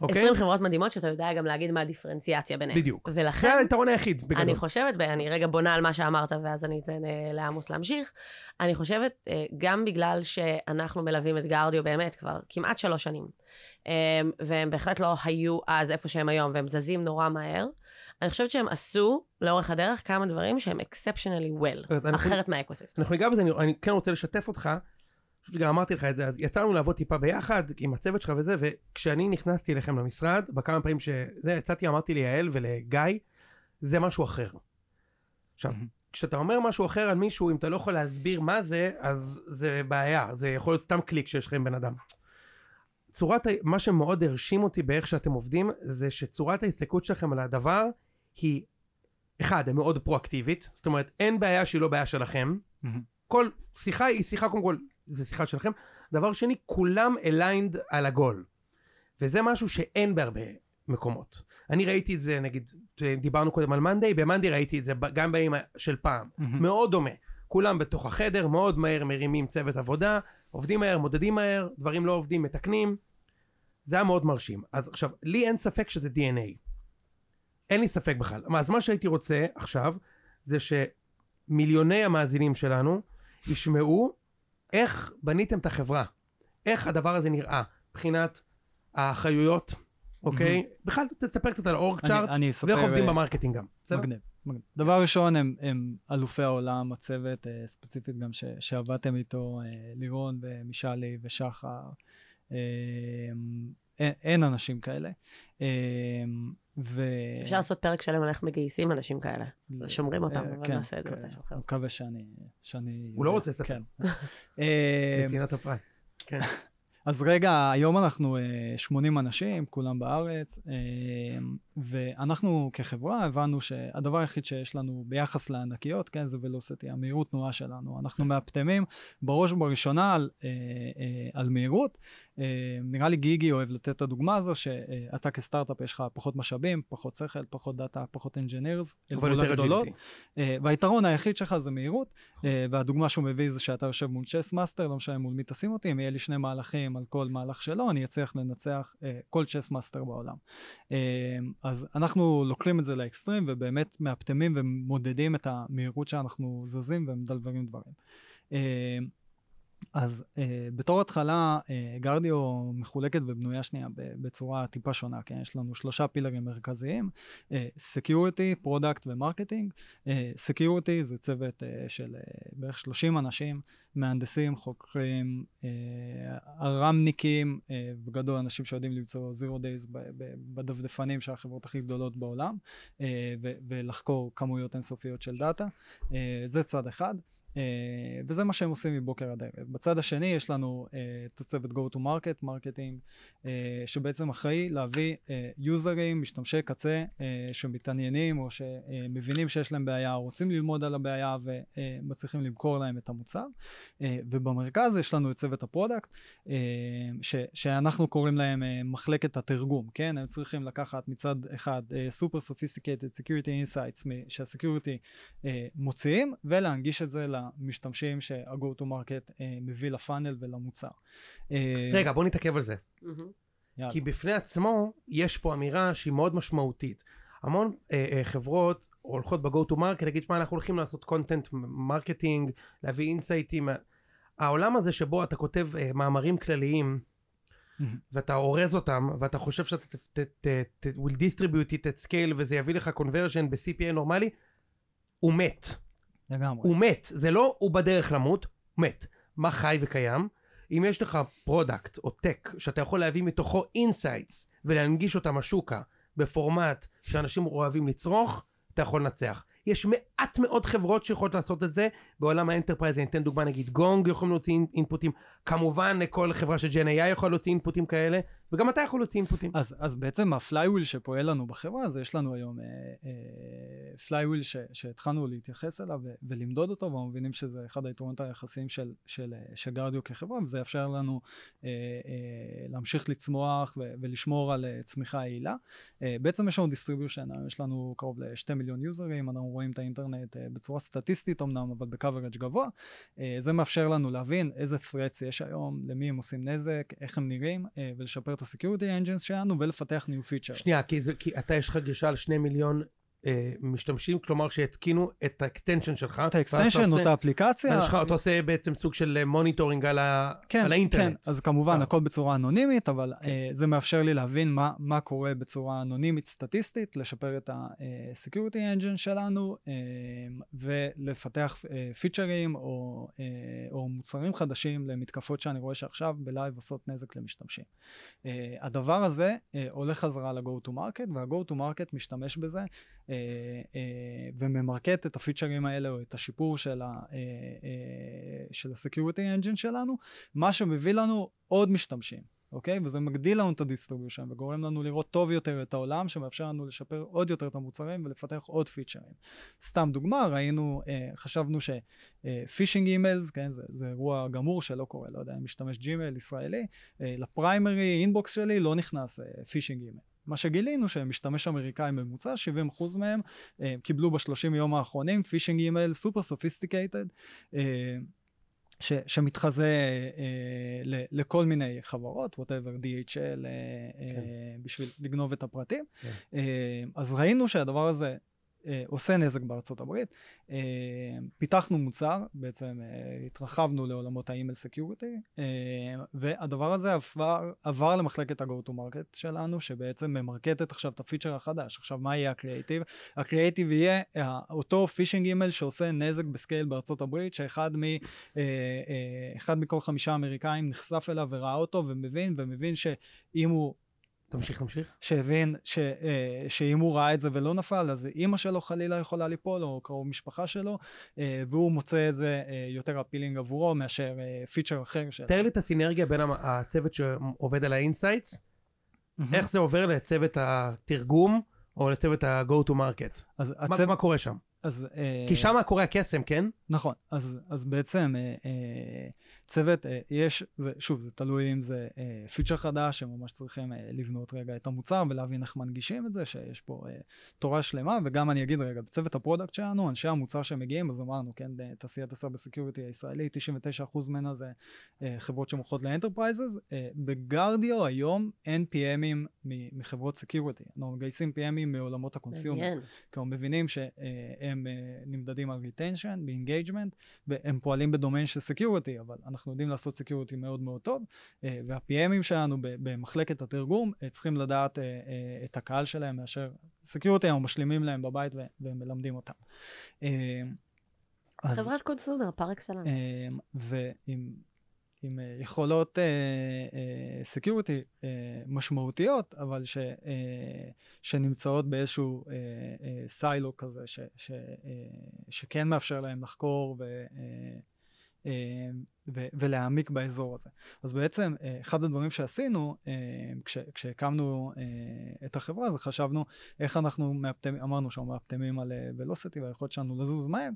אוקיי? 20 חברות מדהימות שאתה יודע גם להגיד מה הדיפרנציאציה ביניהן. בדיוק. ולכן... זה היתרון היחיד בגדול. אני חושבת, ואני רגע בונה על מה שאמרת, ואז אני אתן אה, לעמוס להמשיך. אני חושבת, אה, גם בגלל שאנחנו מלווים את גרדיו באמת כבר כמעט שלוש שנים, אה, והם בהחלט לא היו אז איפה שהם היום, והם זזים נורא מהר, אני חושבת שהם עשו לאורך הדרך כמה דברים שהם exceptionally well, אנחנו- אחרת מהאקוסיסטם. אנחנו ניגע בזה, אני, אני כן רוצה לשתף אותך, חושב שגם אמרתי לך את זה, אז יצאנו לעבוד טיפה ביחד עם הצוות שלך וזה, וכשאני נכנסתי אליכם למשרד, בכמה פעמים שזה, יצאתי, אמרתי ליעל ולגיא, זה משהו אחר. עכשיו. כשאתה אומר משהו אחר על מישהו, אם אתה לא יכול להסביר מה זה, אז זה בעיה, זה יכול להיות סתם קליק שיש לך עם בן אדם. צורת, מה שמאוד הרשים אותי באיך שאתם עובדים, זה שצורת ההסתכלות שלכם על הדבר היא, אחד, היא מאוד פרואקטיבית, זאת אומרת, אין בעיה שהיא לא בעיה שלכם. כל שיחה היא שיחה קודם כל, זה שיחה שלכם. דבר שני, כולם aligned על ה-goal. וזה משהו שאין בהרבה מקומות. אני ראיתי את זה, נגיד, דיברנו קודם על מאנדיי, במאנדיי ראיתי את זה גם בימים של פעם. מהמם. מאוד דומה. כולם בתוך החדר, מאוד מהר מרימים צוות עבודה, עובדים מהר, מודדים מהר, דברים לא עובדים, מתקנים. זה היה מאוד מרשים. אז עכשיו, לי אין ספק שזה DNA. אין לי ספק בכלל. אז מה שהייתי רוצה עכשיו, זה שמיליוני המאזינים שלנו ישמעו איך בניתם את החברה. איך הדבר הזה נראה, מבחינת האחריויות, אוקיי? בכלל, תספר קצת על ה-org אני- chart, ואיך עובדים אה, ב-marketing גם. מגניב, מגניב. דבר ראשון, הם, הם אלופי העולם, הצוות, אה, ספציפית גם ש, שעבדתם איתו, אה, לירון ומישלי ושחר. אה, אין, אין אנשים כאלה. אה, ו... אפשר לעשות פרק שלם על איך מגייסים אנשים כאלה. שומרים אותם, אה, אבל כן, נעשה את זה כן. מתישהו אחר. אני מקווה שאני... שאני הוא לא. רוצה לספר. כן. אה, בצנעת הפרט. כן. אז רגע, היום אנחנו אה, 80 אנשים, כולם בארץ, אה, ואנחנו כחברה הבנו שהדבר היחיד שיש לנו ביחס לענקיות, כן, זה ולוסיטי, המהירות תנועה שלנו. אנחנו מאפטמים בראש ובראשונה על, אה, אה, על מהירות. אה, נראה לי גיגי אוהב לתת את הדוגמה הזו, שאתה כסטארט-אפ יש לך פחות משאבים, פחות שכל, פחות דאטה, פחות engineers, אבל יותר מהגדולות. אה, והיתרון היחיד שלך זה מהירות, אה, והדוגמה שהוא מביא זה שאתה יושב מול chess master, לא משנה מול מי תשים אותי, אם יהיה לי שני מהלכים על כל מהלך שלו, אני אצליח לנצח כל chess master בעולם. אז אנחנו לוקחים את זה לאקסטרים, ובאמת מאפטמים ומודדים את המהירות שאנחנו זזים ומדלוורים דברים. אה, אז uh, בתור התחלה, uh, גרדיו מחולקת ובנויה שנייה בצורה טיפה שונה, כן? יש לנו שלושה pillars מרכזיים, uh, Security, Product ו marketing. Uh, Security זה צוות uh, של uh, בערך 30 אנשים, מהנדסים, חוקרים, uh, ארמניקים, uh, בגדול אנשים שיודעים למצוא Zero Days בדפדפנים של החברות הכי גדולות בעולם, uh, ולחקור כמויות אינסופיות של דאטה. Uh, זה צד אחד. Uh, וזה מה שהם עושים מבוקר עד ערב. בצד השני יש לנו uh, את הצוות Go to Market, marketing, uh, שבעצם אחראי להביא יוזרים, משתמשי קצה, שמתעניינים או שמבינים שיש להם בעיה, או רוצים ללמוד על הבעיה ומצליחים למכור להם את המוצר. ובמרכז יש לנו את צוות ה product, ש, שאנחנו קוראים להם מחלקת התרגום, כן? הם צריכים לקחת מצד אחד super sophisticated security insights שה security מוציאים, ולהנגיש את זה למשתמשים שה-go to market אה, מביא לפאנל ולמוצר. אה, רגע, בוא נתעכב על זה. יאללה. כי בפני עצמו יש פה אמירה שהיא מאוד משמעותית. המון אה, אה, חברות הולכות ב-go to market להגיד, שמע, אנחנו הולכים לעשות content marketing, להביא אינסייטים. העולם הזה שבו אתה כותב אה, מאמרים כלליים, ואתה אורז אותם, ואתה חושב שאתה ת, ת, ת, will distribute it at scale וזה יביא לך conversion ב-CPA נורמלי, הוא מת. לגמרי. הוא מת, זה לא הוא בדרך למות, מת. מה חי וקיים? אם יש לך product או tech שאתה יכול להביא מתוכו insights ולהנגיש אותם החוצה בפורמט שאנשים אוהבים לצרוך, אתה יכול לנצח. יש מעט מאוד חברות שיכולות לעשות את זה בעולם ה enterprise, אני אתן דוגמה נגיד גונג יכולים להוציא אינפוטים, כמובן כל חברה של Gen AI יכולה להוציא אינפוטים כאלה, וגם אתה יכול להוציא אינפוטים. אז, אז בעצם ה flywheel שפועל לנו בחברה, אז יש לנו היום אה, אה, flywheel שהתחלנו להתייחס אליו ולמדוד אותו, ואנחנו מבינים שזה אחד היתרונות היחסיים של, של, אה, של גרדיו כחברה, וזה יאפשר לנו אה, אה, להמשיך לצמוח ו- ולשמור על אה, צמיחה יעילה. אה, בעצם יש לנו distribution, יש לנו קרוב ל-2 מיליון יוזרים, אנחנו רואים את האינטרנט אה, בצורה סטטיסטית אמנם, אבל ב coverage גבוה. אה, זה מאפשר לנו להבין איזה threats יש היום, למי הם עושים נזק, איך הם נראים, אה, ולשפר את ה-security engines שלנו ולפתח new features. שנייה, כי, זה, כי אתה יש לך גישה לשני מיליון אה, משתמשים, כלומר שהתקינו את ה extension שלך. את ה extension או את האפליקציה. אתה עושה בעצם סוג של monitoring על, ה... כן, על האינטרנט. כן, אז כמובן אה. הכל בצורה אנונימית, אבל כן. uh, זה מאפשר לי להבין מה, מה קורה בצורה אנונימית סטטיסטית, לשפר את ה-security engine שלנו, uh, ולפתח uh, פיצ'רים או, uh, או מוצרים חדשים למתקפות שאני רואה שעכשיו ב live עושות נזק למשתמשים. Uh, הדבר הזה uh, הולך חזרה ל-go to market, וה-go to market משתמש בזה. אה, אה, וממרקט את הפיצ'רים האלה או את השיפור של ה-security אה, engine שלנו, מה שמביא לנו עוד משתמשים. אוקיי? וזה מגדיל לנו את ה distribution וגורם לנו לראות טוב יותר את העולם, שמאפשר לנו לשפר עוד יותר את המוצרים ולפתח עוד פיצ'רים. סתם דוגמה, ראינו, אה, חשבנו שפישינג אה, emails, כן, זה, זה אירוע גמור שלא קורה, לא יודע, אם משתמש ג'ימייל ישראלי, אה, ל primary inbox שלי לא נכנס phishing email. מה שגילינו שמשתמש אמריקאי ממוצע, 70% מהם אה, קיבלו בשלושים יום האחרונים phishing email super sophisticated. ש, שמתחזה אה, ל, לכל מיני חברות, whatever, DHL, אה, כן. אה, בשביל לגנוב את הפרטים. כן. אה, אז ראינו שהדבר הזה עושה נזק בארצות הברית. אה, פיתחנו מוצר, בעצם אה, התרחבנו לעולמות ה email security, אה, והדבר הזה עבר, עבר למחלקת ה-go to market שלנו, שבעצם ממרקטת עכשיו את הפיצ'ר החדש. עכשיו, מה יהיה ה creative? ה creative יהיה אה, אותו phishing email שעושה נזק ב scale בארצות הברית, שאחד מ, אה, אה, אחד מכל חמישה אמריקאים נחשף אליו וראה אותו ומבין, ומבין שאם הוא תמשיך, תמשיך. שהבין ש, אה, שאם הוא ראה את זה ולא נפל, אז אימא שלו חלילה יכולה ליפול, או קרוב משפחה שלו, אה, והוא מוצא את זה אה, יותר appealing עבורו מאשר אה, פיצ'ר אחר שלו. תאר לי את הסינרגיה בין הצוות שעובד על ה insights, mm-hmm. איך זה עובר לצוות התרגום, או לצוות ה-go to market. אז מה, הצו... מה קורה שם? אז... אה, כי שם קורה הקסם, כן? נכון. אז, אז בעצם אה, אה, צוות, אה, יש, זה, שוב, זה תלוי אם זה אה, פיצ'ר חדש, שממש צריכים אה, לבנות רגע את המוצר ולהבין איך מנגישים את זה, שיש פה תורה שלמה, וגם אני אגיד רגע, בצוות ה product שלנו, אנשי המוצר שמגיעים, אז אמרנו, כן, תעשיית ה cyber security הישראלי, 99% ממנה זה חברות שמוכרות ל enterprises. בגרדיו היום אין PMים מחברות security. אנחנו מגייסים PMים מעולמות ה consumer. כי אנחנו מבינים שהם הם נמדדים על retention, ב-engagement, והם פועלים בדומיין של security, אבל אנחנו יודעים לעשות security מאוד מאוד טוב, uh, וה-PMים שלנו במחלקת התרגום uh, צריכים לדעת uh, את הקהל שלהם מאשר security, הם משלימים להם בבית ומלמדים אותם. חברת consumer, par excellence. ועם עם אה, יכולות security uh, uh, uh, משמעותיות, אבל ש, uh, שנמצאות באיזשהו silo uh, uh, כזה, ש, ש, uh, שכן מאפשר להם לחקור ו, uh, uh, ולהעמיק באזור הזה. אז בעצם אחד הדברים שעשינו כש- כשהקמנו את החברה זה חשבנו איך אנחנו מאפטמים, אמרנו שאנחנו מאפטמים על velocity והיכולת שלנו לזוז מהר,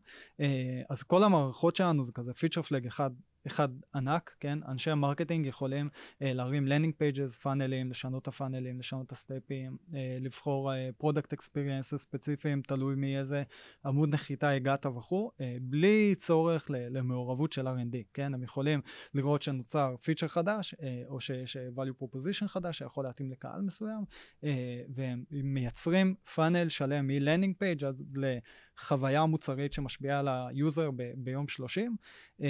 אז כל המערכות שלנו זה כזה feature flag אחד אחד ענק, כן? אנשי ה marketing יכולים uh, להרים landing pages, פאנלים, לשנות את הפאנלים, לשנות את ה step ים, uh, לבחור product uh, experience ספציפיים, תלוי מאיזה עמוד נחיתה הגעת וכו', uh, בלי צורך למעורבות של R&D, כן? הם יכולים לראות שנוצר feature חדש, uh, או שיש value proposition חדש שיכול להתאים לקהל מסוים, uh, והם מייצרים פאנל שלם מ landing page עד לחוויה מוצרית שמשפיעה על ה user ב- ביום 30. Uh,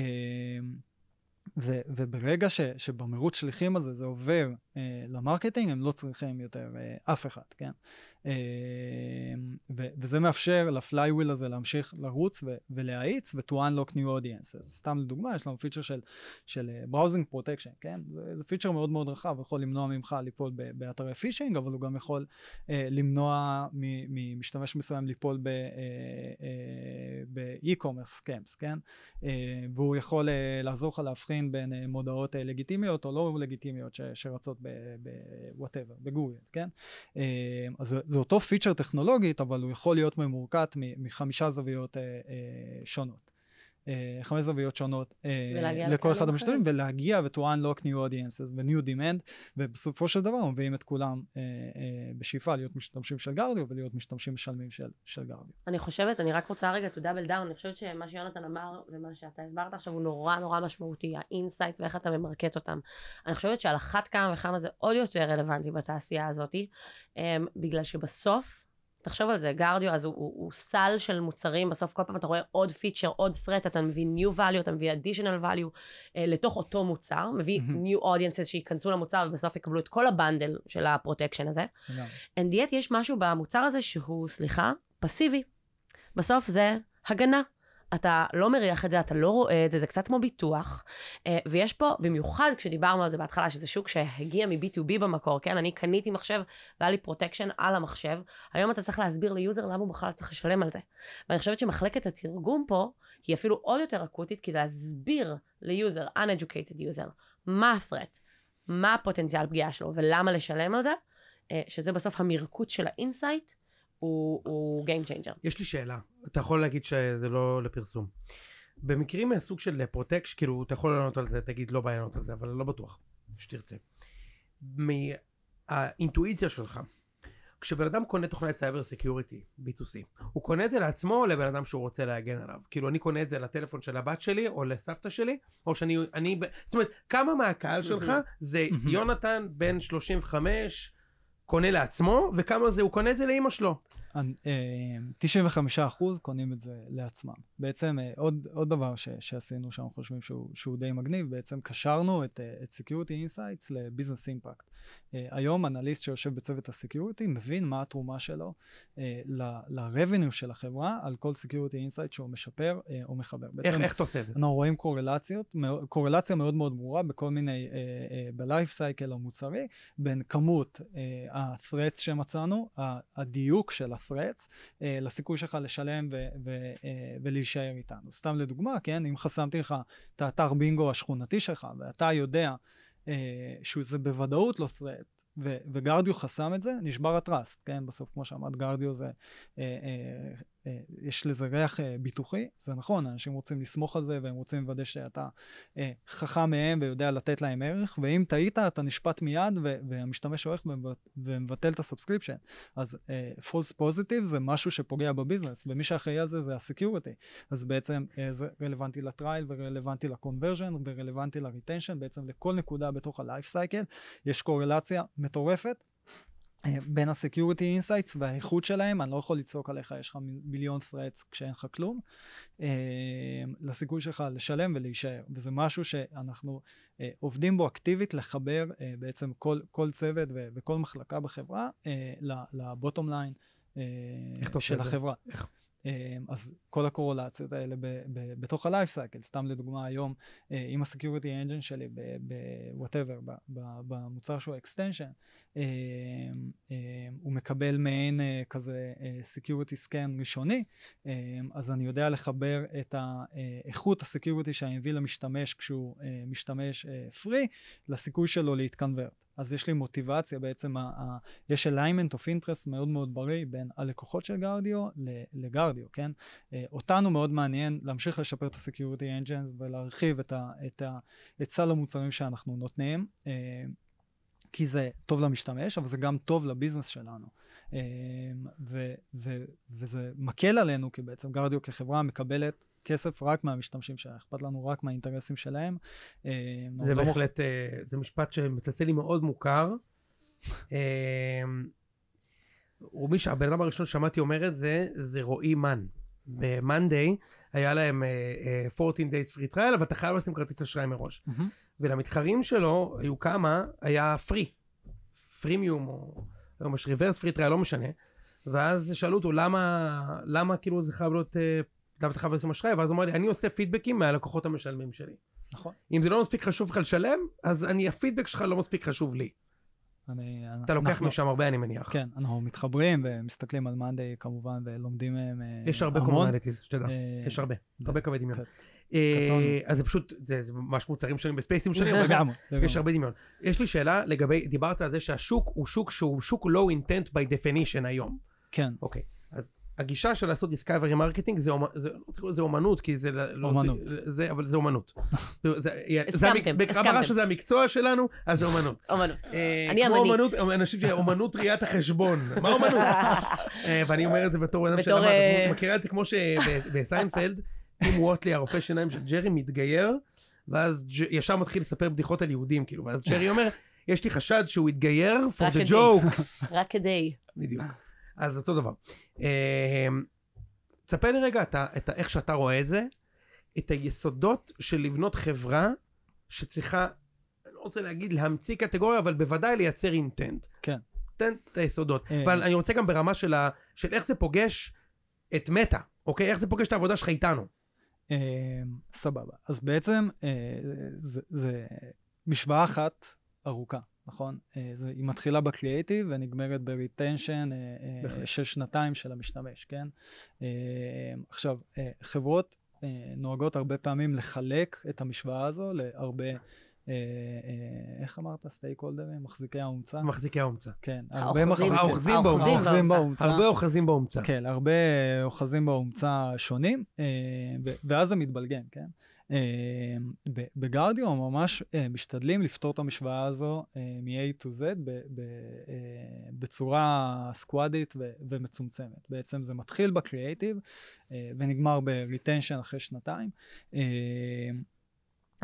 ו, וברגע ש, שבמרוץ שליחים הזה זה עובר אה, ל marketing, הם לא צריכים יותר אה, אף אחד, כן? אה, ו, וזה מאפשר ל flywheel הזה להמשיך לרוץ ו, ולהאיץ ו-to unlock new audiences. סתם לדוגמה, יש לנו feature של, של browsing protection, כן? זה, זה feature מאוד מאוד רחב, יכול למנוע ממך ליפול באתרי פישינג, אבל הוא גם יכול אה, למנוע ממשתמש מסוים ליפול ב-e-commerce scams, כן? אה, והוא יכול אה, לעזור לך להבחין בין אה, מודעות אה, לגיטימיות או לא לגיטימיות ש, שרצות ב whatever, בגוגל, כן? אה, אז זה אותו feature טכנולוגית, אבל הוא יכול להיות ממורכט מחמישה זוויות אה, אה, שונות. אה, חמש זוויות שונות אה, לכל אחד המשתתפים, ולהגיע ו-to unlock new audiences ו-new demand, ובסופו של דבר מביאים את כולם אה, בשאיפה להיות משתמשים של גרדיו ולהיות משתמשים משלמים של, של גרדיו. אני חושבת, אני רק רוצה רגע to double down, אני חושבת שמה שיונתן אמר ומה שאתה הסברת עכשיו הוא נורא נורא משמעותי, ה insights ואיך אתה ממרקט אותם. אני חושבת שעל אחת כמה וכמה זה עוד יותר רלוונטי בתעשייה הזאת, בגלל שבסוף, תחשוב על זה, גרדיו, אז הוא, הוא, הוא סל של מוצרים, בסוף כל פעם אתה רואה עוד feature, עוד threat, אתה מביא new value, אתה מביא additional value uh, לתוך אותו מוצר, מביא mm-hmm. new audiences שייכנסו למוצר ובסוף יקבלו את כל ה bundle של ה protection הזה. And yet יש משהו במוצר הזה שהוא, סליחה, פסיבי. בסוף זה הגנה. אתה לא מריח את זה, אתה לא רואה את זה, זה קצת כמו ביטוח. אה, ויש פה, במיוחד כשדיברנו על זה בהתחלה, שזה שוק שהגיע מ-B2B במקור, כן? אני קניתי מחשב והיה לי protection על המחשב. היום אתה צריך להסביר ל user למה הוא בכלל צריך לשלם על זה. ואני חושבת שמחלקת התרגום פה היא אפילו עוד יותר אקוטית, כי להסביר ל user, uneducated user, מה ה-threat, מה הפוטנציאל פגיעה שלו ולמה לשלם על זה, אה, שזה בסוף המרקוט של ה insight. הוא, הוא Game Changer. יש לי שאלה, אתה יכול להגיד שזה לא לפרסום. במקרים מהסוג של protection, כאילו, אתה יכול לענות על זה, תגיד לא בעיה לענות על זה, אבל לא בטוח, שתרצה. מהאינטואיציה שלך, כשבן אדם קונה תוכנת cyber security, B2C, הוא קונה את זה לעצמו או לבן אדם שהוא רוצה להגן עליו? כאילו אני קונה את זה לטלפון של הבת שלי או לסבתא שלי, או שאני, אני, זאת אומרת, כמה מהקהל שלך זה יונתן בן 35, קונה לעצמו, וכמה זה הוא קונה את זה לאימא שלו. 95 אה, אחוז קונים את זה לעצמם. בעצם אה, עוד, עוד דבר ש, שעשינו שאנחנו חושבים שהוא, שהוא די מגניב, בעצם קשרנו את, אה, את Security Insights ל business impact. היום אנליסט שיושב בצוות ה security מבין מה התרומה שלו ל-revenue של החברה על כל Security Insight שהוא משפר או מחבר. בעצם, איך, איך אתה עושה את זה? אנחנו רואים קורלציות, קורלציה מאוד מאוד ברורה בכל מיני, ב-life cycle המוצרי, בין כמות ה-threats שמצאנו, הדיוק של ה-threats, uh, לסיכוי שלך לשלם ו- ו- uh, ולהישאר איתנו. סתם לדוגמה, כן, אם חסמתי לך את האתר בינגו השכונתי שלך, ואתה יודע uh, שזה בוודאות לא threat, וגרדיו חסם את זה, נשבר הטראסט, כן? בסוף, כמו שאמרת, גרדיו זה, אה, אה, אה, יש לזה ריח אה, ביטוחי, זה נכון, אנשים רוצים לסמוך על זה והם רוצים לוודא שאתה אה, חכם מהם ויודע לתת להם ערך, ואם טעית, אתה נשפט מיד והמשתמש הולך ומבטל את ה subscription. אז אה, false positive זה משהו שפוגע ב business, ומי שאחראי על זה זה ה security. אז בעצם אה, זה רלוונטי ל trial ורלוונטי ל conversion ורלוונטי ל retention, בעצם לכל נקודה בתוך ה-life cycle יש קורלציה מטורפת. אה, בין ה-Security Insights והאיכות שלהם, אני לא יכול לצעוק עליך, יש לך מיליון threats כשאין לך כלום, אה, לסיכוי שלך לשלם ולהישאר. וזה משהו שאנחנו אה, עובדים בו אקטיבית לחבר בעצם כל, כל צוות וכל מחלקה בחברה לבוטום ליין של החברה. איך? אמ, אז כל הקורולציות האלה ב, ב, בתוך ה-life cycle, סתם לדוגמה היום, אה, עם ה-security engine שלי ב-whatever, במוצר שהוא extension, אמ, אמ, הוא מקבל מעין אה, כזה אה, security scan ראשוני, אז אני יודע לחבר את איכות ה-security שאני מביא למשתמש כשהוא משתמש free, לסיכוי שלו להתקנברט. אז יש לי מוטיבציה בעצם, ה, ה, יש alignment of interest מאוד מאוד בריא בין הלקוחות של גרדיו לגרדיו, כן? אה, אותנו מאוד מעניין להמשיך לשפר את ה-security engines ולהרחיב את, ה, את, ה, את סל המוצרים שאנחנו נותנים. אה, כי זה טוב למשתמש, אבל זה גם טוב לביזנס שלנו. אה, ו, ו, וזה מקל עלינו, כי בעצם גרדיו כחברה מקבלת כסף רק מהמשתמשים שלה, אכפת לנו רק מהאינטרסים שלהם. אה, זה לא בהחלט. אה, זה משפט שמצלצל לי מאוד מוכר. אה, ומי שהבן אדם הראשון ששמעתי אומר את זה, זה רועי מן. ב-Monday היה להם uh, 14 days free trial, אבל אתה חייב לשים כרטיס אשראי מראש. Mm-hmm. ולמתחרים שלו היו כמה, היה פרי. freemium, או היום יש reverse free trial, לא משנה. ואז שאלו אותו למה, למה כאילו זה חייב להיות uh, למה אתה חייב לשים אשראי? ואז הוא אמר לי, אני עושה פידבקים מהלקוחות המשלמים שלי. נכון. אם זה לא מספיק חשוב לך לשלם, אז אני, הפידבק שלך לא מספיק חשוב לי. אני, אתה לוקח אנחנו, משם הרבה, אני מניח. כן, אנחנו מתחברים ומסתכלים על מאנדיי כמובן, ולומדים מהם המון. יש הרבה commonalities, שתדע. יש הרבה, הרבה קווי דמיון. אה, אז זה פשוט, זה ממש מוצרים שונים ב space ים שונים, לגמרי. יש הרבה דמיון. יש לי שאלה לגבי, דיברת על זה שהשוק הוא שוק שהוא שוק low intent by definition היום. כן. אוקיי, אז הגישה של לעשות discovery marketing זה, זה, זה אומנות, כי זה לא... אומנות. זה, זה, אבל זה אומנות. הסכמתם, הסכמתם. שזה המקצוע שלנו, אז זה אומנות. אומנות. אה, אני אמנית. אומנות, אנשים שאומנות ראיית החשבון. מה אומנות? אה, ואני אומר את זה בתור אדם שלמד. את מכירה את זה כמו שבסיינפלד, טים ווטלי, הרופא שיניים של ג'רי, מתגייר, ואז ישר מתחיל לספר בדיחות על יהודים, כאילו, ואז ג'רי אומר, יש לי חשד שהוא התגייר for the jokes. רק כדי. בדיוק. אז אותו דבר. אמ, תספר לי רגע את, את איך שאתה רואה את זה, את היסודות של לבנות חברה שצריכה, אני לא רוצה להגיד להמציא קטגוריה, אבל בוודאי לייצר אינטנט. כן. תן את היסודות. אה. אבל אני רוצה גם ברמה של, ה, של איך זה פוגש את מטא, אוקיי? איך זה פוגש את העבודה שלך איתנו. אמ, סבבה. אז בעצם אה, זה משוואה אחת ארוכה. נכון? אה, זה, היא מתחילה בקריאייטיב ונגמרת ב retention אה, אה, של שנתיים של המשתמש, כן? עכשיו, חברות נוהגות הרבה פעמים לחלק את המשוואה הזו להרבה... איך אמרת? stakeholder ים? מחזיקי האומצה? מחזיקי האומצה. כן. הרבה האוחזים באומצה. הרבה אוחזים באומצה. כן, הרבה אוחזים באומצה שונים, ואז זה מתבלגן, כן? אה, בגרדיו ממש אה, משתדלים לפתור את המשוואה הזו אה, מ-A to Z בצורה סקואדית ומצומצמת. בעצם זה מתחיל בקריאייטיב ונגמר ב retention אחרי שנתיים.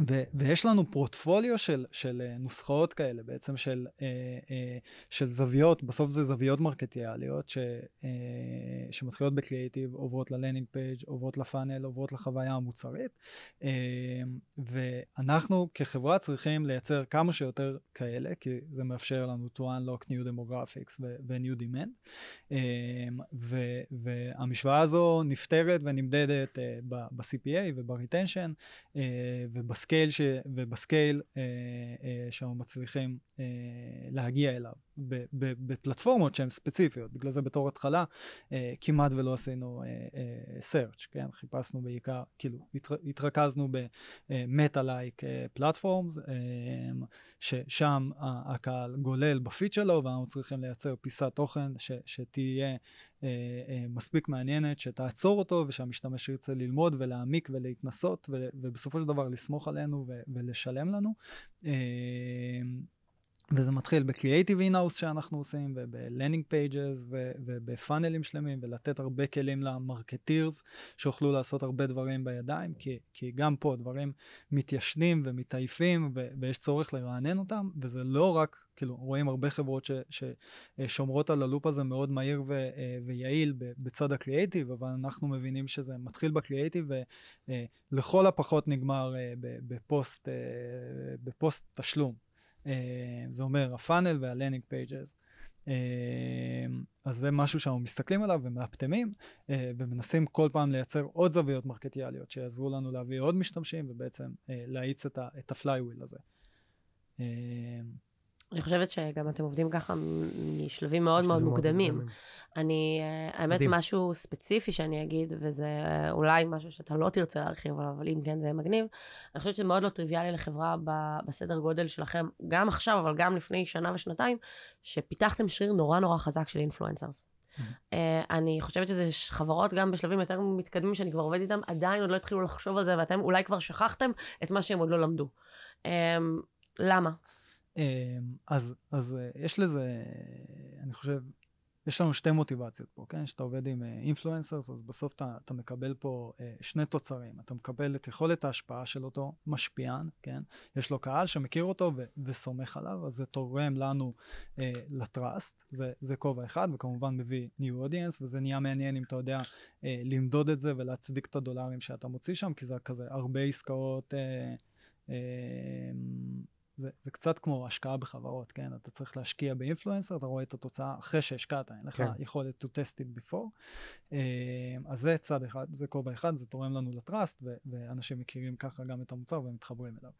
ו- ויש לנו פורטפוליו של, של אה, נוסחאות כאלה, בעצם של, אה, אה, של זוויות, בסוף זה זוויות מרקטיאליות ש, שמתחילות בקריאיטיב, עוברות ל landing page, עוברות ל funnel, עוברות לחוויה המוצרית, ואנחנו כחברה צריכים לייצר כמה שיותר כאלה, כי זה מאפשר לנו to unlock new demographics ו-new demand, ו- והמשוואה הזו נפתרת ונמדדת ב-CPA וב-retention וב scale. ב scale, ש... ובסקייל אה, אה, שאנחנו מצליחים אה, להגיע אליו בפלטפורמות שהן ספציפיות. בגלל זה בתור התחלה אה, כמעט ולא עשינו אה, אה, search, כן? חיפשנו בעיקר, כאילו התר... התרכזנו במטה-לייק פלטפורמס, אה, ששם הקהל גולל בפיד שלו ואנחנו צריכים לייצר פיסת תוכן ש... שתהיה מספיק מעניינת, שתעצור אותו ושהמשתמש ירצה ללמוד ולהעמיק ולהתנסות ו... ובסופו של דבר לסמוך עלינו ו... ולשלם לנו. אה, וזה מתחיל בקריאייטיב in-house שאנחנו עושים, וב landing pages, וב funnel ים שלמים, ולתת הרבה כלים ל marketers, שיוכלו לעשות הרבה דברים בידיים, כי, כי גם פה דברים מתיישנים ומתעייפים, ו, ויש צורך לרענן אותם, וזה לא רק, כאילו, רואים הרבה חברות ש, ששומרות על ה loop הזה מאוד מהיר ו, ויעיל בצד הקריאייטיב, אבל אנחנו מבינים שזה מתחיל בקריאייטיב, ולכל הפחות נגמר ב post, ב post תשלום. אה, זה אומר ה funnel וה landing pages. אה, אז זה משהו שאנחנו מסתכלים עליו ומאפטמים אה, ומנסים כל פעם לייצר עוד זוויות מרקטיאליות שיעזרו לנו להביא עוד משתמשים ובעצם להאיץ את ה flywheel הזה. אני חושבת שגם אתם עובדים ככה משלבים מאוד מאוד מוקדמים. אני, אה, האמת, מדהים. משהו ספציפי שאני אגיד, וזה אה, אולי משהו שאתה לא תרצה להרחיב עליו, אבל אם כן זה יהיה מגניב, אני חושבת שזה מאוד לא טריוויאלי לחברה בסדר גודל שלכם, גם עכשיו, אבל גם לפני שנה ושנתיים, שפיתחתם שריר נורא נורא חזק של אינפלואנסרס. Mm-hmm. אני חושבת שזה חברות גם בשלבים יותר מתקדמים שאני כבר עובדת איתם, עדיין עוד לא התחילו לחשוב על זה, ואתם אולי כבר שכחתם את מה שהם עוד לא למדו. למה? אמ, אז, אז אה, יש לזה, אני חושב, יש לנו שתי מוטיבציות פה, כן? כשאתה עובד עם אינפלואנסרס, אה, אז בסוף אתה, אתה מקבל פה uh, שני תוצרים. אתה מקבל את יכולת ההשפעה של אותו משפיען, כן? יש לו קהל שמכיר אותו ו- וסומך עליו, אז זה תורם לנו uh, לטראסט, זה, זה כובע אחד, וכמובן מביא new audience, וזה נהיה מעניין אם אתה יודע uh, למדוד את זה ולהצדיק את הדולרים שאתה מוציא שם, כי זה כזה הרבה עסקאות... Uh, uh, זה, זה קצת כמו השקעה בחברות, כן? אתה צריך להשקיע באינפלואנסר, אתה רואה את התוצאה אחרי שהשקעת, אין לך כן. יכולת to test it before. אה, אז זה צד אחד, זה כובע אחד, זה תורם לנו לטראסט, ואנשים מכירים ככה גם את המוצר ומתחברים אליו.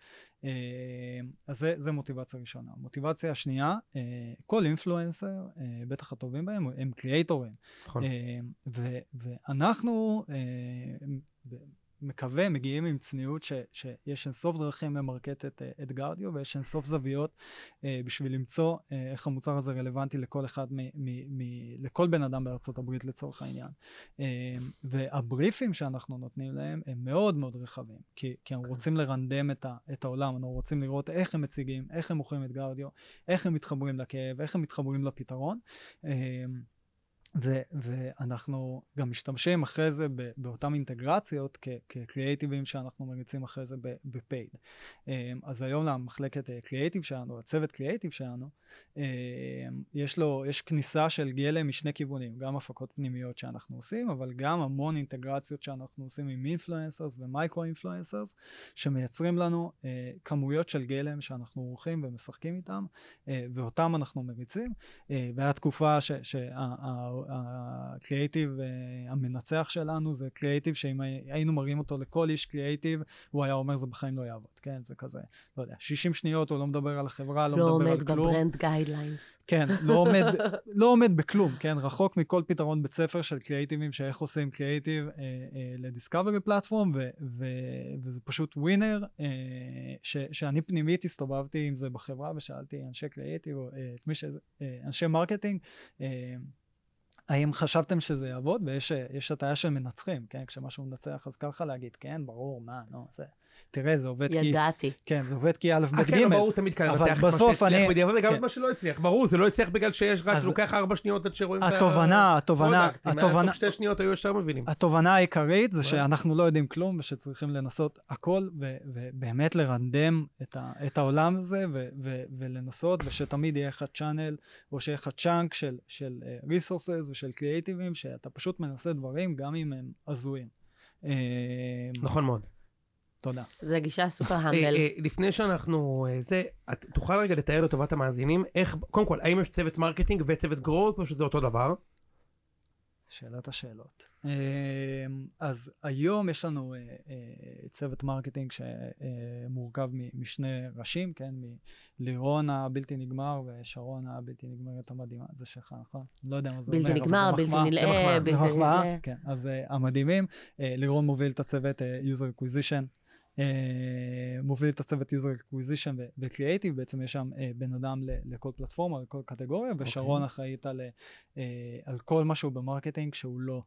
אה, אז זה, זה מוטיבציה ראשונה. מוטיבציה השנייה, אה, כל אינפלואנסר, בטח הטובים בהם, הם קריאייטורים. נכון. ואנחנו, מקווה, מגיעים עם צניעות ש, שיש אינסוף דרכים למרקט את, את גרדיו ויש אינסוף זוויות אה, בשביל למצוא אה, איך המוצר הזה רלוונטי לכל אחד, מ, מ, מ, לכל בן אדם בארצות הברית לצורך העניין. אה, והבריפים שאנחנו נותנים להם הם מאוד מאוד רחבים, כי, כי אנחנו okay. כן. רוצים לרנדם את, ה, את העולם, אנחנו רוצים לראות איך הם מציגים, איך הם מוכרים את גרדיו, איך הם מתחברים לכאב, איך הם מתחברים לפתרון. אה, ו- ואנחנו גם משתמשים אחרי זה באותן אינטגרציות כקריאייטיבים שאנחנו מריצים אחרי זה ב paid. אמ, אז היום למחלקת קריאייטיב שלנו, הצוות קריאייטיב שלנו, אמ, יש לו, יש כניסה של גלם משני כיוונים, גם הפקות פנימיות שאנחנו עושים, אבל גם המון אינטגרציות שאנחנו עושים עם influencers ו micro influencers, שמייצרים לנו אה, כמויות של גלם שאנחנו עורכים ומשחקים איתם, אה, ואותם אנחנו מריצים. אה, והיה תקופה. שה, הקריאייטיב אה, המנצח שלנו זה קריאייטיב שאם היינו מראים אותו לכל איש קריאייטיב, הוא היה אומר זה בחיים לא יעבוד, כן? זה כזה, לא יודע, 60 שניות הוא לא מדבר על החברה, לא, לא מדבר על כלום. לא עומד ב brand guidelines. כן, לא עומד, לא עומד בכלום, כן? רחוק מכל פתרון בית ספר של קריאייטיבים, שאיך עושים קריאייטיב אה, אה, ל discovery platform, וזה פשוט winner, אה, ש, שאני פנימית הסתובבתי עם זה בחברה ושאלתי אנשי קריאייטיב, אה, את מי שזה, אה, אנשי marketing, אה, האם חשבתם שזה יעבוד? ויש הטעיה של מנצחים, כן? כשמשהו מנצח אז קל לך להגיד, כן, ברור, מה, נו, זה... תראה, זה עובד כי... ידעתי. כן, זה עובד כי א', ב', ג', כן, ברור, תמיד קל לנתח מה שהצליח בדיעבד וגם כן. מה שלא הצליח. ברור, זה לא הצליח בגלל שיש רק, לוקח ארבע שניות עד שרואים את ה... התובנה, התובנה, התובנה... שתי שניות היו ישר מבינים. התובנה העיקרית זה שאנחנו לא יודעים כלום ושצריכים לנסות הכל ובאמת לרנדם את העולם הזה ולנסות ושתמיד יהיה לך channel או שיהיה לך chunk של resources אה, ושל קריאייטיבים שאתה פשוט מנסה דברים גם אם הם הזויים. אה, נכון מאוד. תודה. זה גישה super humble. אה, לפני שאנחנו, זה, תוכל רגע לתאר לטובת המאזינים, איך, קודם כל, האם יש צוות marketing וצוות growth או שזה אותו דבר? שאלת השאלות. אז היום יש לנו אה, אה, צוות marketing שמורכב משני ראשים, כן? מלירון הבלתי נגמר ושרון הבלתי נגמרת המדהימה. זה שלך, נכון? לא יודע מה זה אומר, בלתי נגמר, בלתי נלאה, בלתי נלאה. כן, אז המדהימים. לירון מוביל את הצוות user acquisition. אה, מוביל את הצוות user acquisition ו-creative, בעצם יש שם אה, בן אדם לכל פלטפורמה, לכל קטגוריה, אוקיי. ושרון אוקיי. אחראית על, אה, על כל משהו ב marketing שהוא לא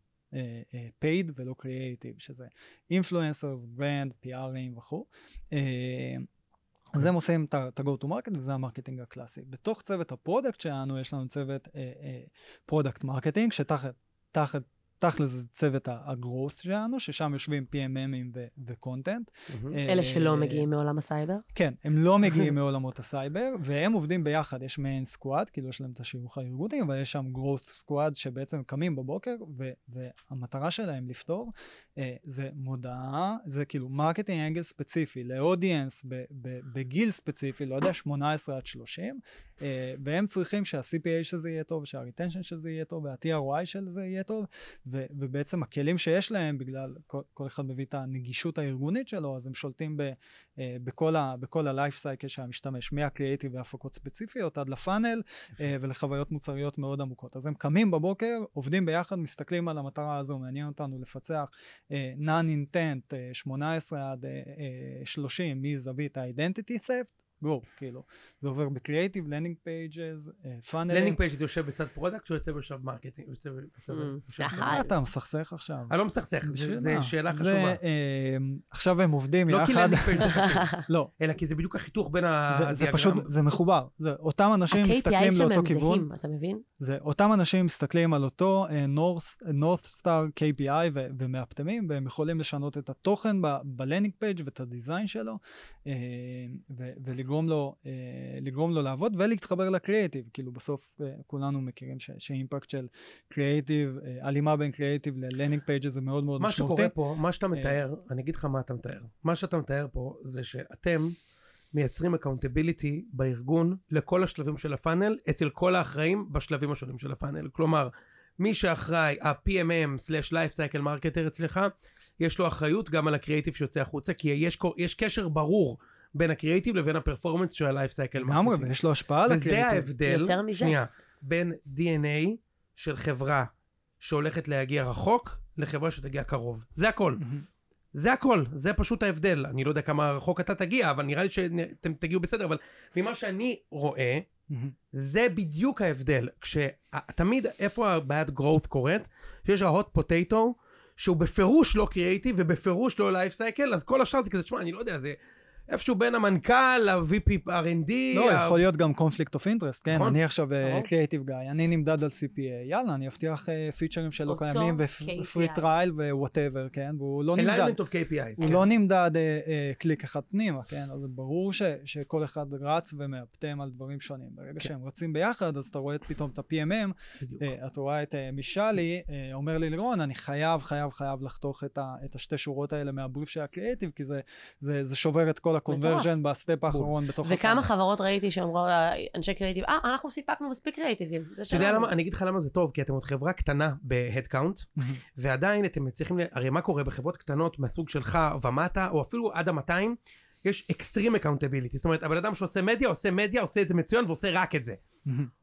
paid ולא creative, שזה influencers, brand, PR ים וכו'. אה, אז הם עושים את ה-go to market וזה ה marketing הקלאסי. בתוך צוות ה product שלנו יש לנו צוות product marketing, שתחת תחת תכל'ס זה צוות ה-growth שלנו, ששם יושבים PMM ים ו-content. מהמם. אלה שלא מגיעים מעולם הסייבר. כן, הם לא מגיעים מעולמות הסייבר, והם עובדים ביחד, יש מעין squad, כאילו יש להם את השיוך הארגוני, אבל יש שם growth squad שבעצם קמים בבוקר, ו- והמטרה שלהם לפתור, אה, זה מודעה, זה כאילו marketing angle ספציפי, ל audience ב- ב- בגיל ספציפי, לא יודע, 18 עד 30, אה, והם צריכים שה-CPA של זה יהיה טוב, שה-retention של זה יהיה טוב, וה-TROI של זה יהיה טוב, ו- ובעצם הכלים שיש להם, בגלל כל, כל אחד מביא את הנגישות הארגונית שלו, אז הם שולטים ב, אה, בכל, ה, בכל ה-life cycle של המשתמש, מהקריאיטיב והפקות ספציפיות עד ל funnel אה, ולחוויות מוצריות מאוד עמוקות. אז הם קמים בבוקר, עובדים ביחד, מסתכלים על המטרה הזו, מעניין אותנו לפצח אה, non-intent אה, 18 עד אה, אה, 30 מזווית ה-identity theft. Go, כאילו, זה עובר ב creative, landing pages, פאנלים. landing page זה יושב בצד product או יוצא בשלב marketing? יוצא. Mm, יושב- אחד. מה אתה מסכסך עכשיו? אני לא מסכסך, זה- בשביל זה מה? שאלה חשובה. אה, עכשיו הם עובדים לא כי יחד. landing page זה חשוב, לא, אלא כי זה בדיוק החיתוך בין זה, זה ה diagram. פשוט, זה מחובר. זה, אותם אנשים מסתכלים ה-KPI שלהם לאותו כיוון. זהים, אתה מבין? זה אותם אנשים מסתכלים על אותו אה, North, North Star KPI ו- ומאפטמים, והם יכולים לשנות את התוכן ב-landing page ואת ה design שלו, אה, ולגרום לו, אה, לגרום לו לעבוד ולהתחבר לקריאיטיב. כאילו בסוף אה, כולנו מכירים ש- ש impact של קריאיטיב, אה, הלימה בין קריאיטיב ל-landing page זה מאוד מאוד מה משמעותי. שקורה פה, מה שאתה אה. מתאר, אני אגיד לך מה אתה מתאר. מה שאתה מתאר פה זה שאתם מייצרים accountability בארגון לכל השלבים של ה funnel, אצל כל האחראים בשלבים השונים של ה funnel. כלומר, מי שאחראי, ה-PMM/Lifecycle Marketer אצלך, יש לו אחריות גם על הקריאיטיב שיוצא החוצה, כי יש, יש קשר ברור בין הקריאיטיב לבין הפרפורמנס של ה-Lifecycle לגמרי, Marketing. ויש לו השפעה על וזה הקריאיטיב. ההבדל, יותר מזה. שנייה, בין DNA של חברה שהולכת להגיע רחוק, לחברה שתגיע קרוב. זה הכל. מהמם. זה הכל, זה פשוט ההבדל. אני לא יודע כמה רחוק אתה תגיע, אבל נראה לי שאתם תגיעו בסדר, אבל ממה שאני רואה, מהמם. זה בדיוק ההבדל. כשתמיד, איפה הבעיית growth קורית? שיש ה-hot potato, שהוא בפירוש לא קריאייטיב ובפירוש לא life cycle, אז כל השאר זה כזה, תשמע, אני לא יודע, זה איפשהו בין המנכ"ל, ל-VP R&D, לא, ה- יכול להיות גם conflict of interest, כן, נכון. אני עכשיו. creative guy, אני נמדד על CPA, יאללה, אני אבטיח פיצ'רים שלא קיימים. ו free trial ו whatever, כן, והוא לא נמדד. alignment of KPIs. הוא כן. לא נמדד אה, אה, קליק אחד פנימה, כן? אז ברור ש, שכל אחד רץ ומאפטם על דברים שונים. ברגע כן. שהם רצים ביחד, אז אתה רואה פתאום את ה-PMM. אה, אתה רואה את אה, מישלי, אה, אומר לי לירון, אני חייב, חייב, חייב לחתוך את, ה, את השתי שורות האלה מהבריף של הקריאיטיב, כי זה, זה, זה שובר את כל ה conversion ב step האחרון בתוך וכמה. חברות ראיתי שאומרות, אה, אנשי קריאיטיב, אה, אנחנו סיפקנו מספיק קריאיטיבים. זה אתה יודע שלנו." למה? אני אגיד לך למה זה טוב, כי אתם עוד חברה קטנה מהמם. ועדיין אתם צריכים, הרי מה קורה בחברות קטנות מהסוג שלך ומטה, או אפילו עד ה-200, יש extreme accountability, זאת אומרת, הבן אדם שעושה מדיה, עושה מדיה, עושה את זה מצוין ועושה רק את זה.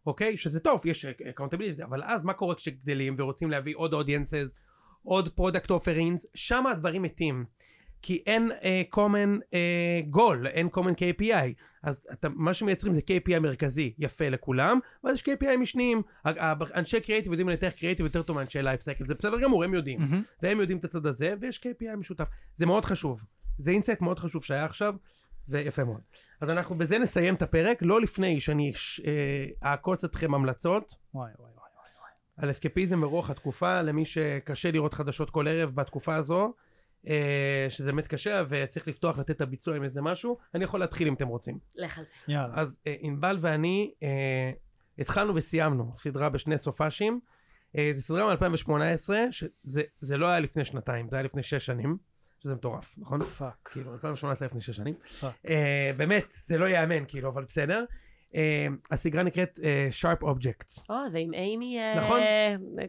אוקיי? שזה טוב, יש accountability, אבל אז מה קורה כשגדלים ורוצים להביא עוד audiences, עוד product offerings, שם הדברים מתים. כי אין uh, common uh, goal, אין common KPI. אז אתה, מה שמייצרים זה KPI מרכזי, יפה לכולם, ואז יש KPI משניים. אנשי קריאיטיב יודעים לנתח קריאיטיב יותר טוב מאנשי life cycle, זה בסדר גמור, הם יודעים. מהמם. והם יודעים את הצד הזה, ויש KPI משותף. זה מאוד חשוב. זה insight מאוד חשוב שהיה עכשיו, ויפה מאוד. אז אנחנו בזה נסיים את הפרק, לא לפני שאני אה, אעקוץ אתכם המלצות וואי, וואי, וואי. על אסקפיזם ברוח התקופה, למי שקשה לראות חדשות כל ערב בתקופה הזו, אה, שזה באמת קשה וצריך לפתוח לתת את הביצוע עם איזה משהו, אני יכול להתחיל אם אתם רוצים. לך על זה. יאללה. אז אה, ענבל ואני אה, התחלנו וסיימנו סדרה בשני סופאשים. אה, זו סדרה מ-2018, שזה זה לא היה לפני שנתיים, זה היה לפני שש שנים, שזה מטורף, נכון? Fuck. כאילו, 2018 לפני שש שנים. Fuck. אה, באמת, זה לא ייאמן, כאילו, אבל בסדר. אה, הסדרה נקראת אה, Sharp Objects. או, ועם אימי... אה, נכון.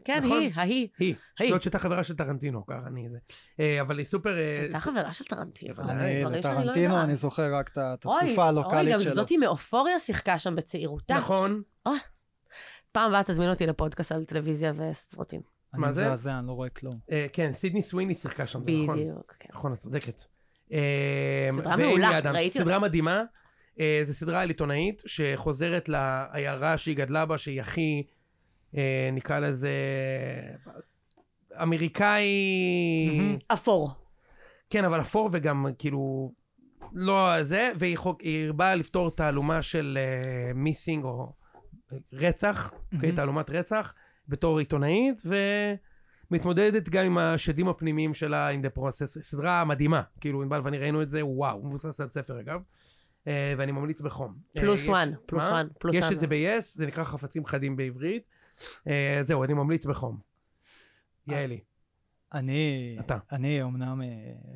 כן, נכון. היא, ההיא. היא, היא. זאת שהייתה חברה של טרנטינו, ככה אני זה. אה, אבל היא סופר... אה, הייתה ס- חברה של טרנטינו. אני לא לטרנטינו, יודעת. אני זוכר רק את ה- את אוי, התקופה אוי, הלוקאלית גם שלו. זאתי מאופוריה שיחקה שם בצעירותה. נכון, פעם הבאה תזמין אותי לפודקאסט על טלוויזיה וסרטים. אני מה זה? מזעזע, אני לא רואה כלום. אה, כן, סידני סוויני שיחקה שם, זה נכון. בדיוק, כן. נכון, את צודקת. אה, סדרה מעולה, ראיתי סדרה אותה. מדהימה. אה, זו סדרה על עיתונאית שחוזרת לעיירה שהיא גדלה בה, שהיא הכי, אה, נקרא לזה, אמריקאי... מהמם. אפור. כן, אבל אפור וגם כאילו לא זה, והיא חוק, באה לפתור תעלומה של מיסינג או אה, רצח, אוקיי? מהמם. תעלומת רצח, בתור עיתונאית, ומתמודדת גם עם השדים הפנימיים שלה in the process. סדרה מדהימה, כאילו, ענבל ואני ראינו את זה, וואו, מבוסס על ספר אגב. אה, ואני ממליץ בחום. אה, פלוס יש- וואן, פלוס? וואן, פלוס יש וואן. את זה ב-yes, זה נקרא חפצים חדים בעברית. אה, זהו, אני ממליץ בחום. יעלי. אני, אתה. אני אמנם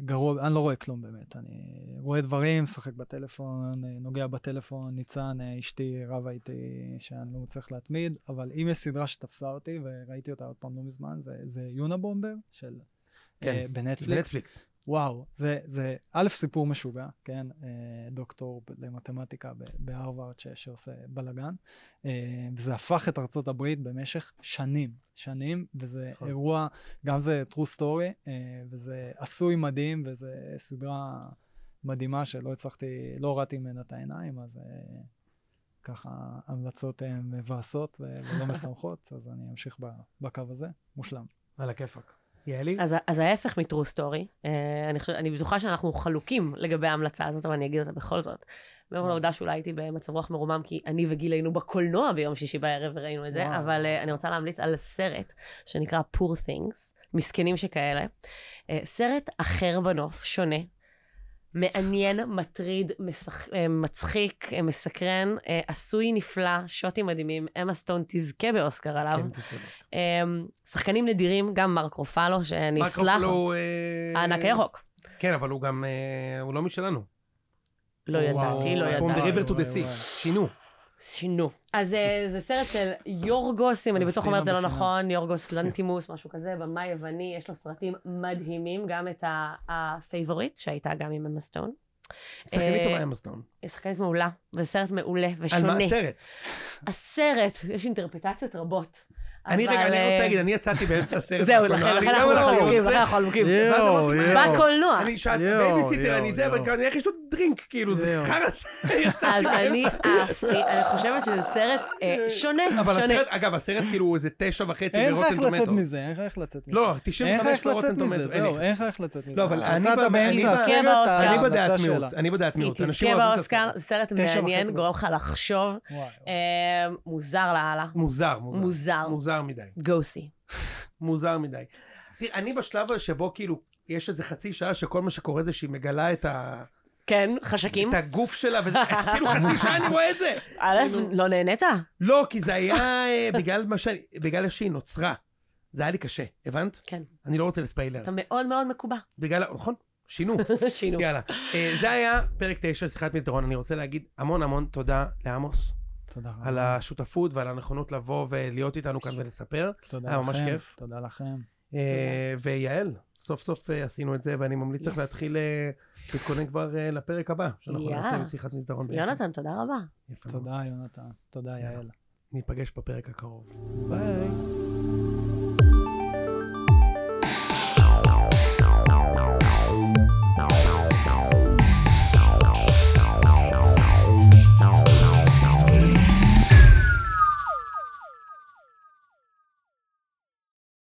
גרוע, אני לא רואה כלום באמת. אני רואה דברים, משחק בטלפון, נוגע בטלפון, ניצן, אשתי רבה איתי שאני לא מצליח להתמיד, אבל אם יש סדרה שתפסה אותי, וראיתי אותה עוד פעם לא מזמן, זה, זה יונה בומבר של... כן, אה, בנטפליקס. בנטפליקס. וואו, זה, זה א', סיפור משוגע, כן? אה, דוקטור למתמטיקה בהרווארד ש- שעושה בלאגן, אה, וזה הפך את ארצות הברית במשך שנים, שנים, וזה נכון. אירוע, גם זה true story, אה, וזה עשוי מדהים, וזה סדרה מדהימה שלא הצלחתי, לא הורדתי ממנה את העיניים, אז ככה המלצות אה, מבאסות ולא משמחות, אז אני אמשיך בקו הזה, מושלם. על הכיפאק. יעלי? אז, אז ההפך מ-true story, אה, אני, חושב, אני בטוחה שאנחנו חלוקים לגבי ההמלצה הזאת, אבל אני אגיד אותה בכל זאת. מעבר לעובדה שאולי הייתי במצב רוח מרומם, כי אני וגיל היינו בקולנוע ביום שישי בערב וראינו את זה, וואו. אבל אה, אני רוצה להמליץ על סרט שנקרא Poor Things, מסכנים שכאלה. אה, סרט אחר בנוף, שונה. מעניין, מטריד, משח... אה, מצחיק, אה, מסקרן, אה, עשוי נפלא, שוטים מדהימים, אמה סטון תזכה באוסקר עליו. כן, תזכור. אמ, שחקנים נדירים, גם מרק רופלו, שאני מרק אסלח, רופלו, אה, הענק הירוק. כן, אבל הוא גם, אה, הוא לא משלנו. לא ידעתי, לא הוא- From the ידעתי. river to the sea. שינו. שינו. אז אה, זה סרט של יורגוס, אם אני בטוח אומרת את זה לא נכון, יורגוס לנטימוס, משהו כזה, במאי יווני, יש לו סרטים מדהימים, גם את הפייבוריט, שהייתה גם עם אמה סטון. שחקנית אה, טובה אמה סטון. היא שחקנית מעולה, וסרט מעולה על מה ושונה. הסרט? הסרט, יש אינטרפטציות רבות. אני רגע, אני אה, רוצה להגיד, אני יצאתי באמצע הסרט. זהו, לכן אנחנו לא חלוקים, לכן אנחנו חלוקים. אמרתי, מה? בקולנוע. אני שאלתי, בייביסיטר, אני זה. אבל אני איך יש לו דרינק, כאילו, זה. חרא, אז אני. אהבתי, אני חושבת שזה סרט אה, שונה, אבל שונה. הסרט, אגב, הסרט כאילו איזה תשע וחצי אין לך איך ברוטן לצאת. מזה, אין לך איך לצאת מזה. לא, אין לך 95 איך לצאת ברוטן מזה, טומטו. זהו. אין לך איך לצאת מזה. לא, אבל אני בדעת. מיעוט, אני בדעת מיעוט. היא תזכה באוסקר. סרט מעניין, גורם לך לחשוב. אה, מוזר לאללה. מוזר, מוזר. מוזר. מדי. גוסי. מוזר מדי. תראה, אני בשלב הזה שבו כאילו, יש איזה חצי שעה שכל מה שקורה זה שהיא מגלה את ה- כן, חשקים. את הגוף שלה, וזה כאילו חצי שעה אני רואה את זה. א', כאילו- לא נהנית? לא, כי זה היה אה, בגלל מה ש... בגלל שהיא נוצרה. זה היה לי קשה, הבנת? כן. אני לא רוצה לספיילר. אתה מאוד מאוד מקובע. בגלל, נכון? שינו. שינו. יאללה. אה, זה היה פרק 9, שיחת מסדרון. אני רוצה להגיד המון המון תודה לעמוס תודה רבה. על השותפות ועל הנכונות לבוא ולהיות איתנו כאן ולספר. תודה היה ממש לכם, כיף. תודה לכם. אה, ויעל, סוף סוף אה, עשינו את זה, ואני ממליץ לך Yes. להתחיל אה, להתכונן כבר אה, לפרק הבא, שאנחנו יאללה. נעשה בשיחת מסדרון. יונתן, תודה רבה. יפה. תודה, יונתן. תודה. יעל. ניפגש בפרק הקרוב. ביי.